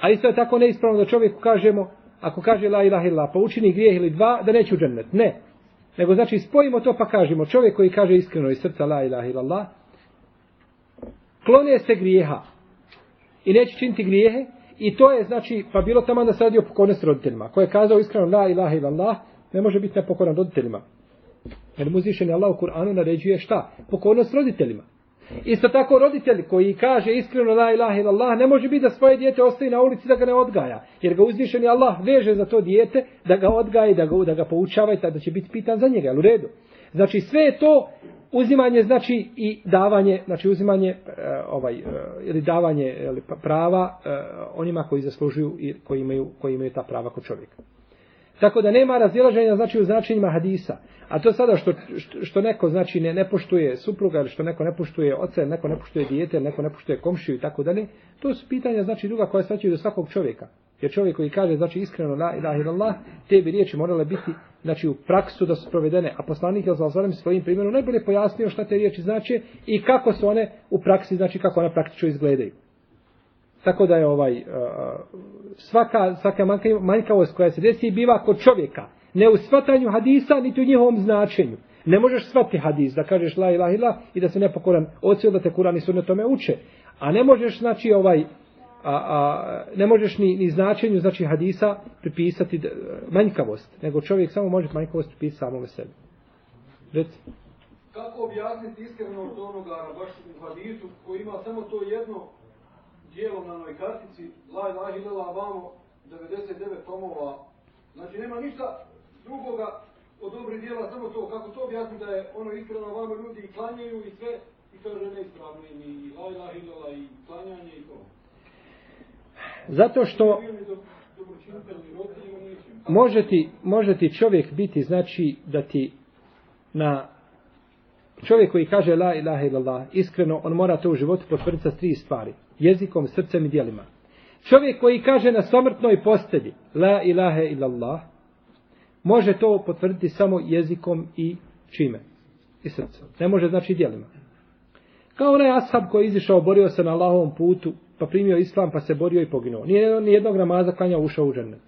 A isto je tako neispravno da čovjeku kažemo, ako kaže la ilaha illallah, pa učini grijeh ili dva, da neće u džennet. Ne. Nego znači spojimo to pa kažemo, čovjek koji kaže iskreno iz srca la ilaha illallah, klone se grijeha i neće činiti grijehe I to je, znači, pa bilo tamo da se radi o pokornosti roditeljima. Ko je kazao iskreno la ilaha illallah, ne može biti nepokoran roditeljima. Jer mu uzvišeni Allah u Kur'anu naređuje šta? Pokornost roditeljima. Isto tako roditelj koji kaže iskreno la ilaha illallah ne može biti da svoje dijete ostaje na ulici da ga ne odgaja. Jer ga uzvišeni Allah veže za to dijete da ga odgaje, da ga, da ga poučava i da će biti pitan za njega. U redu. Znači sve je to uzimanje znači i davanje, znači uzimanje uh, ovaj uh, ili davanje ili pa, prava uh, onima koji zaslužuju i koji imaju koji imaju ta prava kod čovjeka. Tako da nema razilaženja znači u značenjima hadisa. A to sada što, što, što neko znači ne, ne poštuje supruga ili što neko ne poštuje oca, neko ne poštuje dijete, neko ne poštuje komšiju i tako dalje, to su pitanja znači druga koja se do svakog čovjeka. Jer čovjek koji kaže znači iskreno la ilaha illallah, te bi riječi morale biti znači u praksu da su provedene, a poslanik je sallallahu svojim primjerom najbolje pojasnio šta te riječi znači i kako su one u praksi, znači kako one praktično izgledaju. Tako da je ovaj e, e, svaka svaka manjkavost koja se desi biva kod čovjeka, ne u svatanju hadisa niti u njihovom značenju. Ne možeš svati hadis da kažeš la ilaha illa i da se nepokoran odsio da te Kur'an i sunne tome uče. A ne možeš znači ovaj a, a, ne možeš ni, ni značenju znači hadisa pripisati e, manjkavost, nego čovjek samo može manjkavost pripisati samome sebi. Reci. Kako objasniti iskreno onoga baš u hadisu koji ima samo to jedno dijelo na onoj kartici, la ilaha illallah vamo 99 tomova. Znači nema ništa drugoga od dobri dijela, samo to. Kako to objasniti da je ono iskreno vamo ljudi i klanjaju i sve i to je neispravno i la ilaha illallah i klanjanje i to. Zato što može ti, može ti čovjek biti, znači, da ti na čovjek koji kaže la ilaha illallah, iskreno, on mora to u životu potvrditi sa tri stvari. Jezikom, srcem i dijelima. Čovjek koji kaže na samrtnoj postelji la ilaha illallah, može to potvrditi samo jezikom i čime? I srcem. Ne može znači dijelima. Kao onaj ashab koji je izišao, borio se na Allahovom putu, pa primio islam, pa se borio i poginuo. Nije ni jednog namaza klanja ušao u džennet.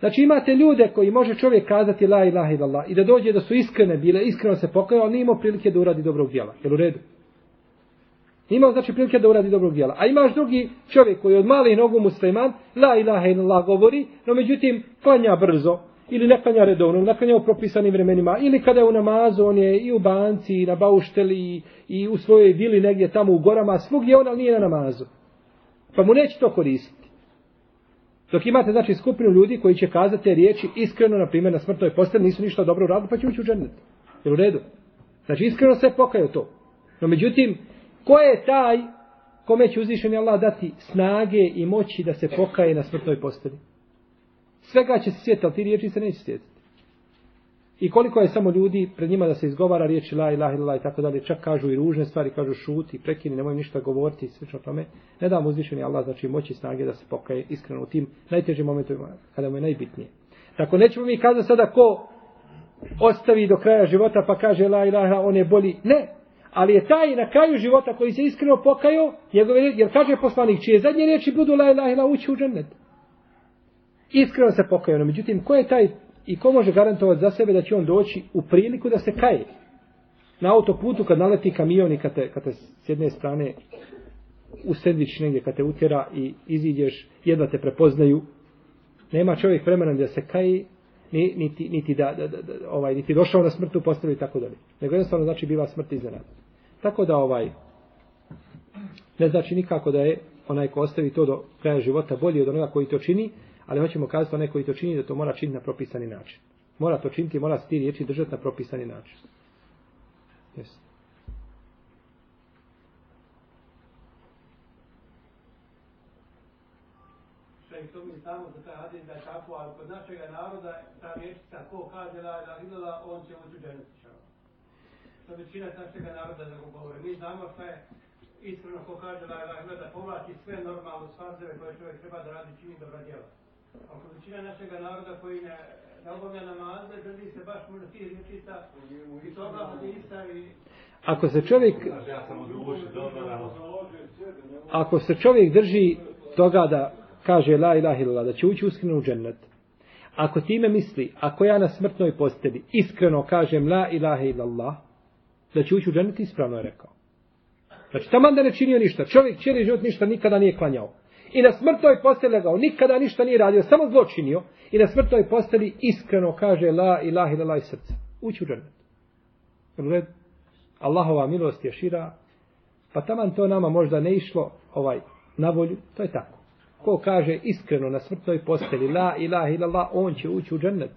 Znači imate ljude koji može čovjek kazati la ilaha illallah i da dođe da su iskrene bile, iskreno se pokajao, ali nije imao prilike da uradi dobrog djela. Jel u redu? Imao znači prilike da uradi dobrog djela. A imaš drugi čovjek koji od malih nogu musliman, la ilaha illallah govori, no međutim klanja brzo, ili ne klanja redovno, ne klanja u propisanim vremenima, ili kada je u namazu, on je i u banci, i na baušteli, i, i u svojoj vili negdje tamo u gorama, svugdje on, ali nije na namazu. Pa mu neće to koristiti. Dok imate, znači, skupinu ljudi koji će kazati te riječi iskreno, na primjer, na smrtnoj posteli, nisu ništa dobro uradili, pa će ući u džennet. Je u redu? Znači, iskreno se pokaju to. No, međutim, ko je taj kome će uzvišeni Allah dati snage i moći da se pokaje na smrtnoj posteli? Svega će se sjetiti, ali ti riječi se neće sjetiti. I koliko je samo ljudi pred njima da se izgovara riječi la ilaha illallah i tako dalje, čak kažu i ružne stvari, kažu šuti, prekini, nemoj ništa govoriti i slično tome. Ne da mu uzvišeni Allah, znači moći snage da se pokaje iskreno u tim najtežim momentima kada mu je najbitnije. Tako nećemo mi kazati sada ko ostavi do kraja života pa kaže la ilaha, on je bolji. Ne, ali je taj na kraju života koji se iskreno pokajao, njegove, jer kaže poslanik, čije zadnje riječi budu la ilaha ila ući u džennet. Iskreno se pokajao, no međutim, ko je taj I ko može garantovati za sebe da će on doći u priliku da se kaje? Na autoputu kad naleti kamion i kad te, kad te s jedne strane u sandvič negdje kad te utjera i iziđeš, jedva te prepoznaju, nema čovjek vremena da se kaje, ni, niti, niti, da, da, da, da, ovaj, niti došao na smrtu postavi tako dalje. Nego jednostavno znači biva smrt iznenad. Tako da ovaj, ne znači nikako da je onaj ko ostavi to do kraja života bolji od onoga koji to čini, ali hoćemo kazati onaj koji to čini da to mora činiti na propisani način. Mora to činiti, mora se ti riječi držati na propisani način. Yes. To mi znamo za taj hadis da je tako, ali kod našega naroda ta riječica ko kaže la ilaha illallah, on će ući u dženet. To većina našega naroda da govore. Mi znamo šta je iskreno ko kaže la ilaha illallah, da povlači sve normalne stvari koje čovjek treba da radi čini dobra djela ako većina našega naroda koji ne, ne obavlja namaze, drži se baš možda tih rječita i toga hadisa i... Ako se čovjek ako se čovjek drži toga da kaže la ilaha illallah da će ući uskreno u džennet ako time misli ako ja na smrtnoj posteli iskreno kažem la ilaha illallah da će ući u džennet ispravno je rekao. Znači tamo da ne činio ništa. Čovjek cijeli život ništa nikada nije klanjao I na smrtnoj posteli legao, nikada ništa nije radio, samo zločinio. I na smrtnoj posteli iskreno kaže la ilaha ila iz srca. Ući u džennet. Red. Allahova milost je šira, pa taman to nama možda ne išlo ovaj na volju, to je tako. Ko kaže iskreno na smrtnoj posteli la ilaha illallah, on će ući u džennet.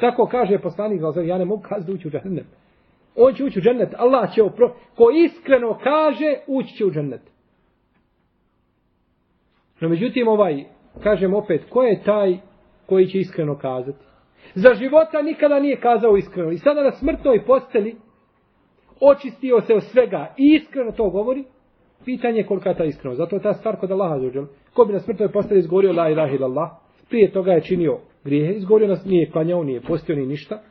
Tako kaže poslanik, ja ne mogu kazati ući u džennet. On će ući u džennet, Allah će opro... Ko iskreno kaže, ući će u džennet. No međutim, ovaj, kažem opet, ko je taj koji će iskreno kazati? Za života nikada nije kazao iskreno. I sada na smrtnoj posteli očistio se od svega i iskreno to govori, pitanje je kolika je ta iskreno. Zato je ta stvar kod Allaha zaođel. Ko bi na smrtnoj posteli izgovorio la ilaha illallah, prije toga je činio grijehe, izgovorio nas, nije klanjao, nije postio ni ništa,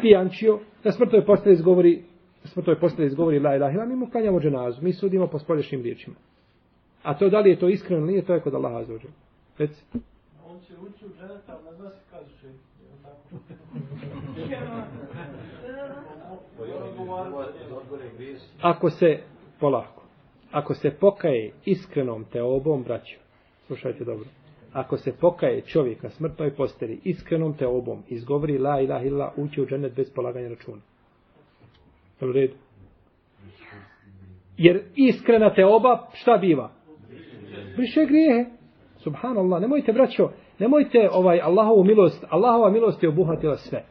pijančio, na smrtoj posteli izgovori, na smrtoj posteli izgovori la ilaha illallah, mi mu klanjamo dženazu, mi sudimo po spolješnjim riječima. A to da li je to iskreno ili nije, to je kod Allaha zaođel. Reci. On će ući u dženeta, ali ne zna se kaže će. Ako se, polako, ako se pokaje iskrenom teobom, braćo, slušajte dobro, ako se pokaje čovjek na smrtnoj posteli iskrenom teobom, izgovori la ilaha illa, ući u džennet bez polaganja računa. U redu. Jer iskrena teoba, šta biva? Briše grijehe. Subhanallah, nemojte, braćo, nemojte ovaj Allahovu milost, Allahova milost je obuhvatila sve.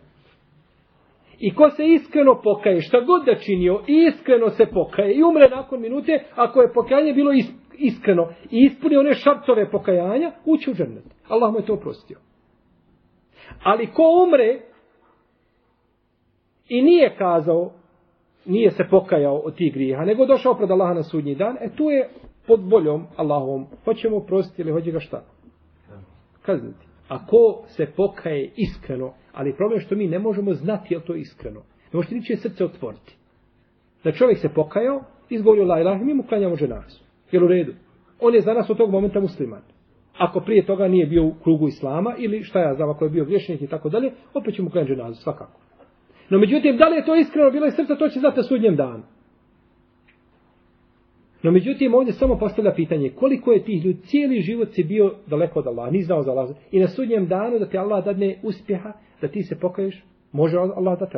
I ko se iskreno pokaje, šta god da činio, iskreno se pokaje i umre nakon minute, ako je pokajanje bilo iskreno i ispuni one šartove pokajanja, ući u džennet. Allah mu je to oprostio. Ali ko umre i nije kazao, nije se pokajao od tih grijeha, nego došao pred Allaha na sudnji dan, e tu je pod voljom Allahom. Pa Hoćemo prostiti ili hoće ga šta? Kazniti. A ko se pokaje iskreno, ali problem je što mi ne možemo znati je to iskreno. Ne možete ničije srce otvoriti. Da čovjek se pokajao, izgovorio la ilaha, mi mu klanjamo dženazu. Jel u redu? On je za nas od tog momenta musliman. Ako prije toga nije bio u krugu islama, ili šta ja znam, ako je bio griješnik i tako dalje, opet ćemo klanjati dženazu, svakako. No međutim, da li je to iskreno bilo iz srca, to će znati sudnjem danu. No međutim, ovdje samo postavlja pitanje, koliko je tih ljudi, cijeli život si bio daleko od Allaha, ni znao za Allah. I na sudnjem danu da ti Allah dadne uspjeha, da ti se pokaješ, može Allah da te.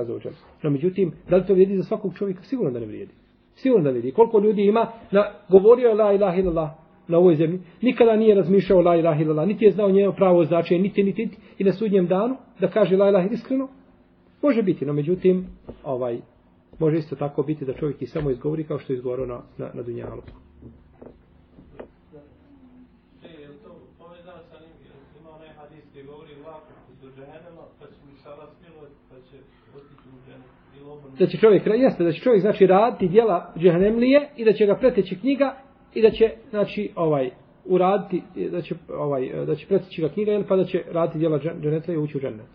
No međutim, da li to vrijedi za svakog čovjeka? Sigurno da ne vrijedi. Sigurno da vrijedi. Koliko ljudi ima, na, govorio je la ilaha illallah na ovoj zemlji, nikada nije razmišljao la ilaha illallah, niti je znao njeno pravo značenje, niti, niti, niti, i na sudnjem danu, da kaže la ilaha iskreno, može biti, no međutim, ovaj, može isto tako biti da čovjek i samo izgovori kao što je izgovorio na, na, na dunjalu. da će čovjek, jeste, da će čovjek znači raditi djela džehennemlije i da će ga preteći knjiga i da će znači ovaj uraditi da će ovaj da će preteći ga knjiga ili pa da će raditi djela dženeta i ući u džennet.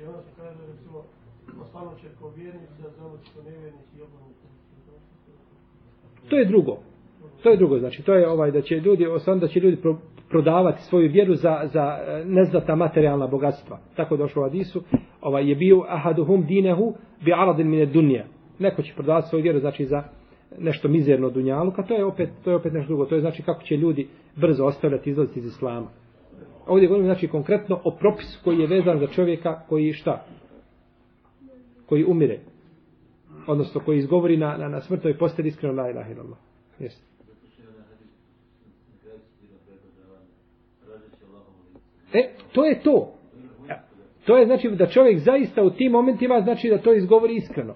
I ono se kaže recimo poslano će ko To je drugo. To je drugo, znači to je ovaj da će ljudi osam da će ljudi pro, prodavati svoju vjeru za za e, neznata materijalna bogatstva. Tako došlo u hadisu, ovaj je bio ahaduhum dinehu bi aradin min dunya. Neko će prodavati svoju vjeru znači za nešto mizerno dunjalu, ka to je opet to je opet nešto drugo. To je znači kako će ljudi brzo ostavljati izlaziti iz islama. Ovdje govorimo znači konkretno o propisu koji je vezan za čovjeka koji šta? Koji umire. Odnosno koji izgovori na, na, na smrtoj posteli iskreno la ilaha illallah. Jeste. E, to je to. To je znači da čovjek zaista u tim momentima znači da to izgovori iskreno.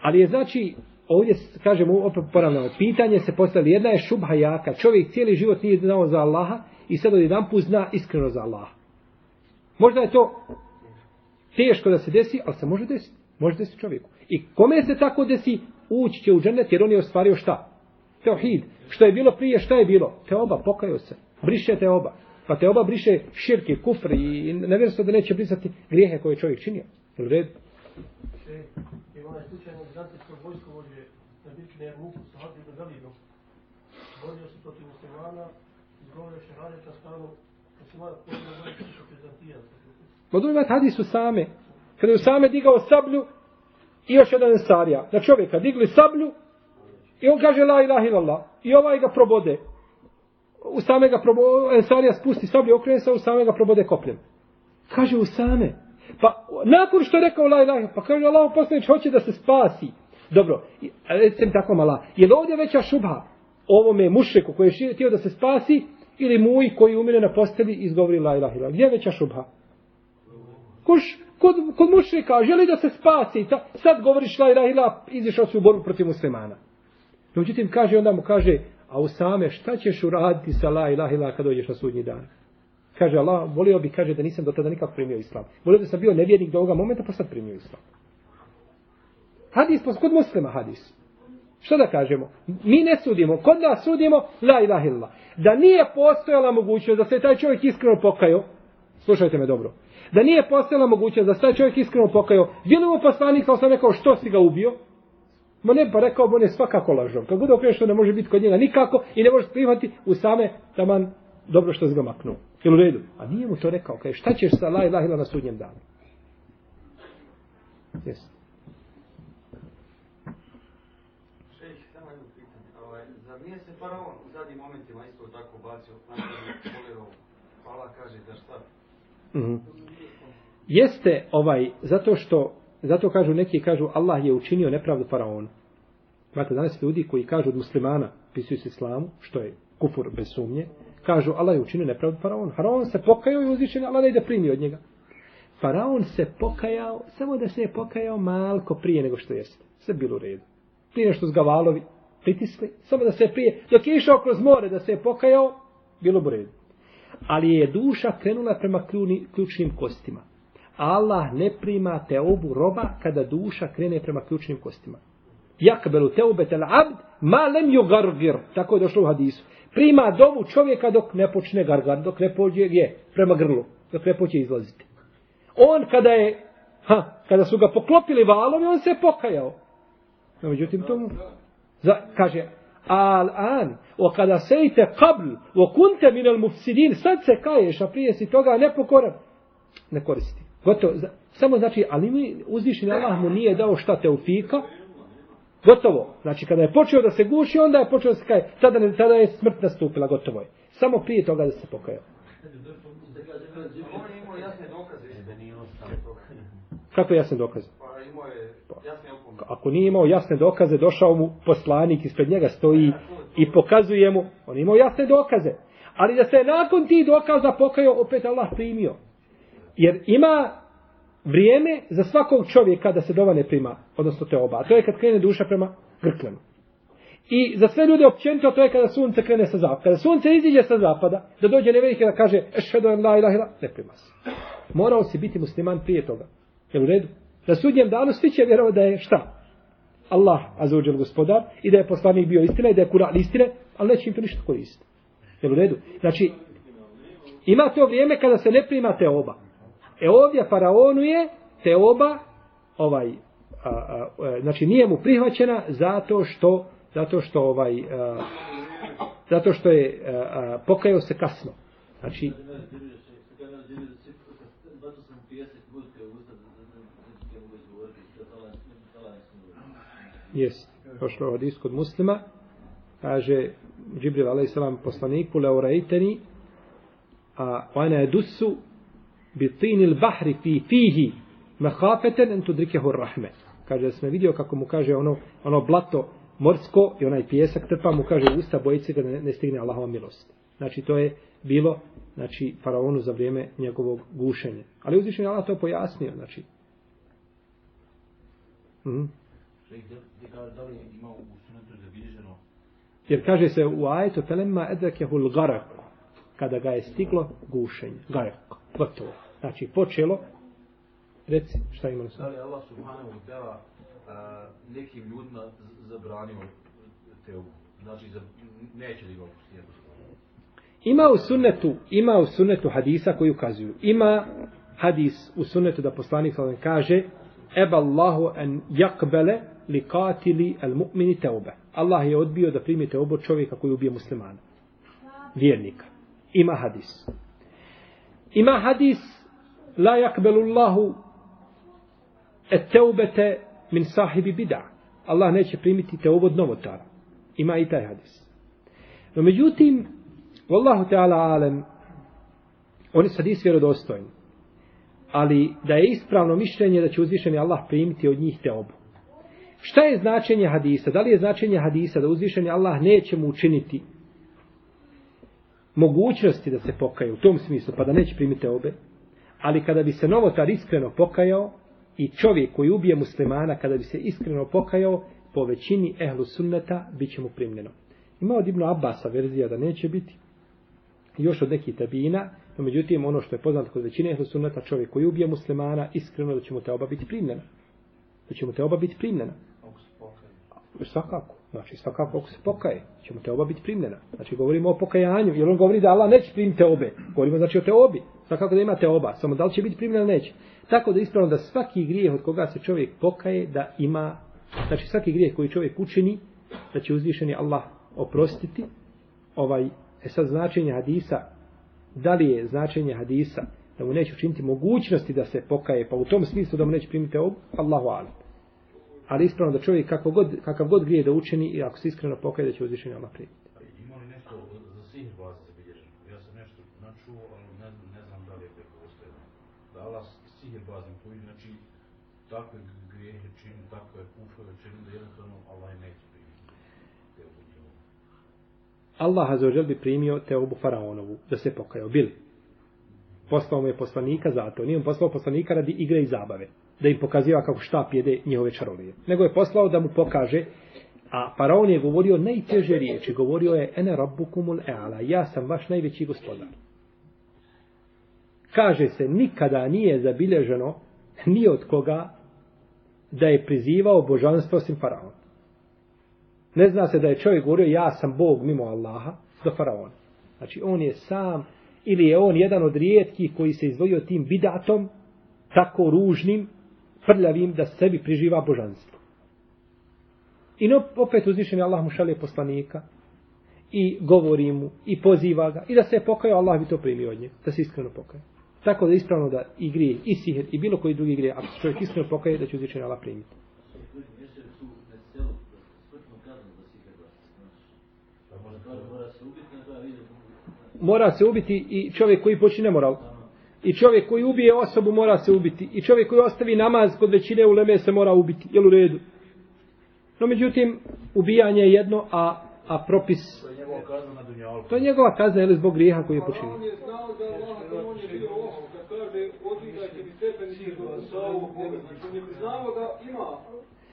Ali je znači ovdje kažemo opet ponavljamo pitanje se postavili jedna je šubha jaka. Čovjek cijeli život nije znao za Allaha i sad od jedan put zna iskreno za Allaha. Možda je to teško da se desi, ali se može desiti. Može desiti čovjeku. I kome se tako desi, ući će u džennet jer on je ostvario šta? Teohid. Što je bilo prije, šta je bilo? Teoba, oba, se. Briše te oba. Pa teoba briše širke, kufr i nevjerstvo da neće brisati grijehe koje je čovjek činio. Je li red? I onaj slučaj na Bizantijskog vojsko vođe na bitki na Jermuku sa Hadid na Galibu. Borio se protiv muslimana, izgovorio še radeta stanu, muslimana počeo vojiti sa Bizantijanska. Modu imati hadisu same. Kada je Usame digao sablju i još jedan ensarija. Na čovjeka digli sablju i on kaže la ilaha illallah. I ovaj ga probode. Usame ga probode, Ensarija spusti sablju, okrene se, Usame ga probode kopljem. Kaže Usame. Pa nakon što je rekao la ilaha, pa kaže Allah poslanič hoće da se spasi. Dobro, recim tako mala, je li ovdje veća šubha ovome mušeku koji je htio da se spasi ili muj koji umire na posteli izgovori la ilaha ilaha. Gdje je veća šubha? Kuš, kod, kod mušrika želi da se spasi, ta, sad govoriš la ilaha ila, izišao si u borbu protiv muslimana. No, međutim, kaže, onda mu kaže, a u same, šta ćeš uraditi sa la ilaha ila kad dođeš na sudnji dan? Kaže Allah, volio bi, kaže, da nisam do tada nikako primio islam. Volio da sam bio nevjernik do ovoga momenta, pa sad primio islam. Hadis, pa kod muslima hadis. Što da kažemo? Mi ne sudimo. Kod nas sudimo, la ilaha illa. Da nije postojala mogućnost da se taj čovjek iskreno pokajao, slušajte me dobro, da nije postojala mogućnost da se taj čovjek iskreno pokajao, bilo mu poslanik, kao sam rekao, što si ga ubio? Ma ne, pa rekao, on je svakako lažom. Kad bude okrenut što ne može biti kod njega nikako i ne može sprihvati u same taman dobro što se ga maknuo. Jel u redu? A nije mu to rekao. Kaj, šta ćeš sa la ilaha illallah na sudnjem danu? Jesi. nije se faraon u zadnjim momentima isto tako bacio na kolerom. Kaže da šta? Mm -hmm. Jeste ovaj, zato što, zato kažu neki, kažu Allah je učinio nepravdu faraonu. Imate danas ljudi koji kažu od muslimana, pisuju se islamu, što je kufur bez sumnje, kažu Allah je učinio nepravdu faraonu. Faraon se pokajao i uzvišen, Allah da ide primi od njega. Faraon se pokajao, samo da se je pokajao malko prije nego što jeste. Sve bilo u redu. Prije što gavalovi pritisli, samo da se prije, dok je išao kroz more da se je pokajao, bilo u redu. Ali je duša krenula prema kljuni, ključnim kostima. Allah ne prima teobu roba kada duša krene prema ključnim kostima. Jakbelu teubet el abd ma lem ju gargir. Tako je došlo u hadisu. Prima dovu čovjeka dok ne počne gargar, dok ne pođe je, prema grlu, dok ne počne izlaziti. On kada je, ha, kada su ga poklopili valovi, on se je pokajao. No, međutim, tomu, Za, kaže, al an, o kada sejte kabl, o kunte minel mufsidin, sad se kaješ, a prije si toga nepokoran, ne koristi. Gotovo, samo znači, ali mi uzvišeni Allah mu nije dao šta te ufika, gotovo. Znači, kada je počeo da se guši, onda je počeo da se kaje. Tada, ne, tada je smrt nastupila, gotovo je. Samo prije toga da se pokajao. Kako je jasne dokaze? Pa imao je jasne ako nije imao jasne dokaze, došao mu poslanik, ispred njega stoji i pokazuje mu, on je imao jasne dokaze. Ali da se nakon ti dokaza pokajao, opet Allah primio. Jer ima vrijeme za svakog čovjeka da se dova ne prima, odnosno te oba. A to je kad krene duša prema grklenu. I za sve ljude općenito to je kada sunce krene sa zapada. Kada sunce iziđe sa zapada, da dođe nevelike da kaže ešhedu en la ilaha ila, ne prima se. Morao si biti musliman prije toga. Je u redu? Na sudnjem danu svi će vjerovati da je šta? Allah, azuđel gospodar, i da je poslanik bio istina, i da je kuran istine, ali neće im to ništa koristiti. Jel u redu? Znači, ima to vrijeme kada se ne prima te oba. E ovdje faraonu je te oba, ovaj, a, a, a, znači nije mu prihvaćena zato što, zato što ovaj, a, zato što je a, a, pokajao se kasno. Znači, Jes, došlo od iskod muslima, kaže Džibril a.s. poslaniku, leorejteni, a ona je dusu bitinil bahri fi fihi mahafeten en tudrikehu rahme. Kaže da sam vidio kako mu kaže ono, ono blato morsko i onaj pjesak trpa mu kaže usta bojice da ne, ne stigne Allahova milost. Znači to je bilo znači faraonu za vrijeme njegovog gušenja. Ali uzvišen je Allah to pojasnio, znači. Mhm. Jer kaže se u ajetu felemma edrekehul garak kada ga je stiglo gušenje. Garak. Gotovo. Znači počelo reci šta ima Da li Allah subhanahu wa ta'ala nekim ljudima zabranio teobu? Znači za, neće li ga opustiti Ima u sunnetu, ima u sunnetu hadisa koji ukazuju. Ima hadis u sunnetu da poslanik kaže Eba Allahu en jakbele li katili al mu'mini teube. Allah je odbio da primi teubu čovjeka koji ubije muslimana. Vjernika. Ima hadis. Ima hadis la yakbelu Allahu et teubete min sahibi bida. Allah neće primiti teubu od novotara. Ima i taj hadis. No međutim, Wallahu ta'ala alem, on je hadis vjerodostojen. Ali da je ispravno mišljenje da će uzvišeni Allah primiti od njih te obu. Šta je značenje hadisa? Da li je značenje hadisa da uzvišeni Allah neće mu učiniti mogućnosti da se pokaje u tom smislu, pa da neće primiti obe? Ali kada bi se novotar iskreno pokajao i čovjek koji ubije muslimana, kada bi se iskreno pokajao, po većini ehlu sunneta bit će mu primljeno. Ima od Ibnu Abasa verzija da neće biti, još od nekih tabina, no međutim ono što je poznato kod većine ehlu sunneta, čovjek koji ubije muslimana, iskreno da će mu te oba biti primljena. Da će mu te oba biti primljena. Svakako. Znači, svakako ako se pokaje, će mu te oba biti primljena. Znači, govorimo o pokajanju, jer on govori da Allah neće primiti te obe. Govorimo znači o te obi. Svakako da imate oba. Samo da li će biti primljena neće. Tako da ispravno da svaki grijeh od koga se čovjek pokaje, da ima, znači svaki grijeh koji čovjek učini, da će uzvišeni Allah oprostiti. Ovaj, e sad značenje hadisa, da li je značenje hadisa, da mu neće učiniti mogućnosti da se pokaje, pa u tom smislu da mu neće primiti obu, Allahu alam ali ispravno da čovjek kako god, kakav god grije da učini i ako se iskreno pokaje da će uzvišenje Allah primiti. Ima li nešto za sihr vas zabilježeno? Ja sam nešto načuo, ali ne, ne znam da li je preko ostaje. Da Allah sihir bazim koji, znači, takve grijehe čini, takve kufove čini, da jednostavno Allah neće primiti. Allah azzawajal bi primio teobu faraonovu, da se pokajao, bili. Poslao mu je poslanika zato, nije mu poslao poslanika radi igre i zabave da im pokaziva kako štap jede njihove čarolije. Nego je poslao da mu pokaže, a faraon je govorio najteže riječi, govorio je ene rabbukumul eala, ja sam vaš najveći gospodar. Kaže se, nikada nije zabilježeno ni od koga da je prizivao božanstvo osim faraona. Ne zna se da je čovjek govorio, ja sam Bog mimo Allaha, do faraona. Znači, on je sam, ili je on jedan od rijetkih koji se izdvojio tim bidatom, tako ružnim, prljavim da sebi priživa božanstvo. I no, opet uzvišen je Allah mu šalje poslanika i govori mu i poziva ga i da se pokaje, Allah bi to primio od nje, da se iskreno pokaje. Tako da je ispravno da i grije i siher i bilo koji drugi grije, ako se čovjek iskreno pokaje, da će uzvišen Allah primiti. Mora se ubiti i čovjek koji počine moral. I čovjek koji ubije osobu mora se ubiti. I čovjek koji ostavi namaz kod većine uleme se mora ubiti. Jel u redu? No međutim, ubijanje je jedno, a, a propis... To je njegova kazna na dunjalku. To je njegova kazna, ili zbog grijeha koji je počinio. On je znao da Allah to on je bio ohom. Kad kaže, odvidajte mi stepenice do Savu Znači, on je priznavao da ima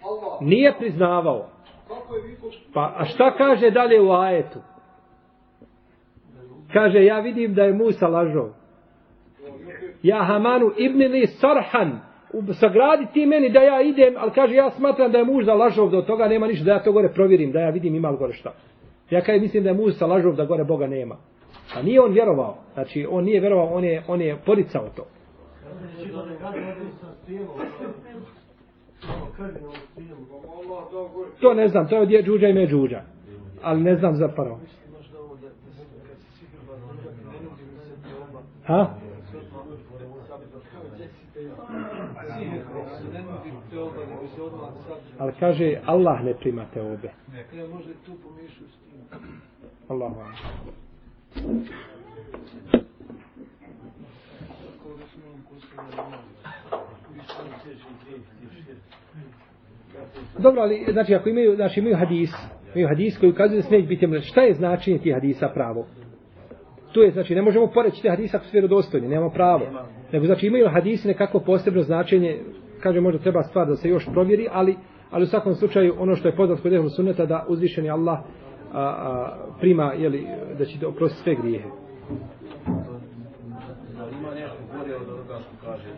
Allah. Nije priznavao. Kako je vi to... Pa, a šta kaže dalje u ajetu? Kaže, ja vidim da je Musa lažao. Ja Hamanu ibn li sarhan. Sagradi ti meni da ja idem, ali kaže ja smatram da je muž za lažov, da od toga nema ništa, da ja to gore provjerim, da ja vidim ima li gore šta. Ja kaj mislim da je muž sa lažov, da gore Boga nema. A nije on vjerovao. Znači, on nije vjerovao, on je, on je poricao to. To ne znam, to je od džuđa i me džuđa. Ali ne znam za pravo. Ha? Ali kaže, Allah ne prima te obe. Ja može tu pomišu s tim. Allah vam. Dobro, ali, znači, ako imaju, znači, imaju hadis, imaju hadis koji ukazuje da neće biti mreč, šta je značenje tih hadisa pravo? Tu je, znači, ne možemo poreći te hadisa ako su vjerodostojni, nemamo pravo. Nego, znači, imaju hadisi nekako posebno značenje, kaže, možda treba stvar da se još provjeri, ali, ali u svakom slučaju, ono što je poznat kod Ehlu Sunneta, da uzvišeni Allah a, a, prima, jeli, da će oprostiti sve grijehe. Ima nešto gore od onoga što kaže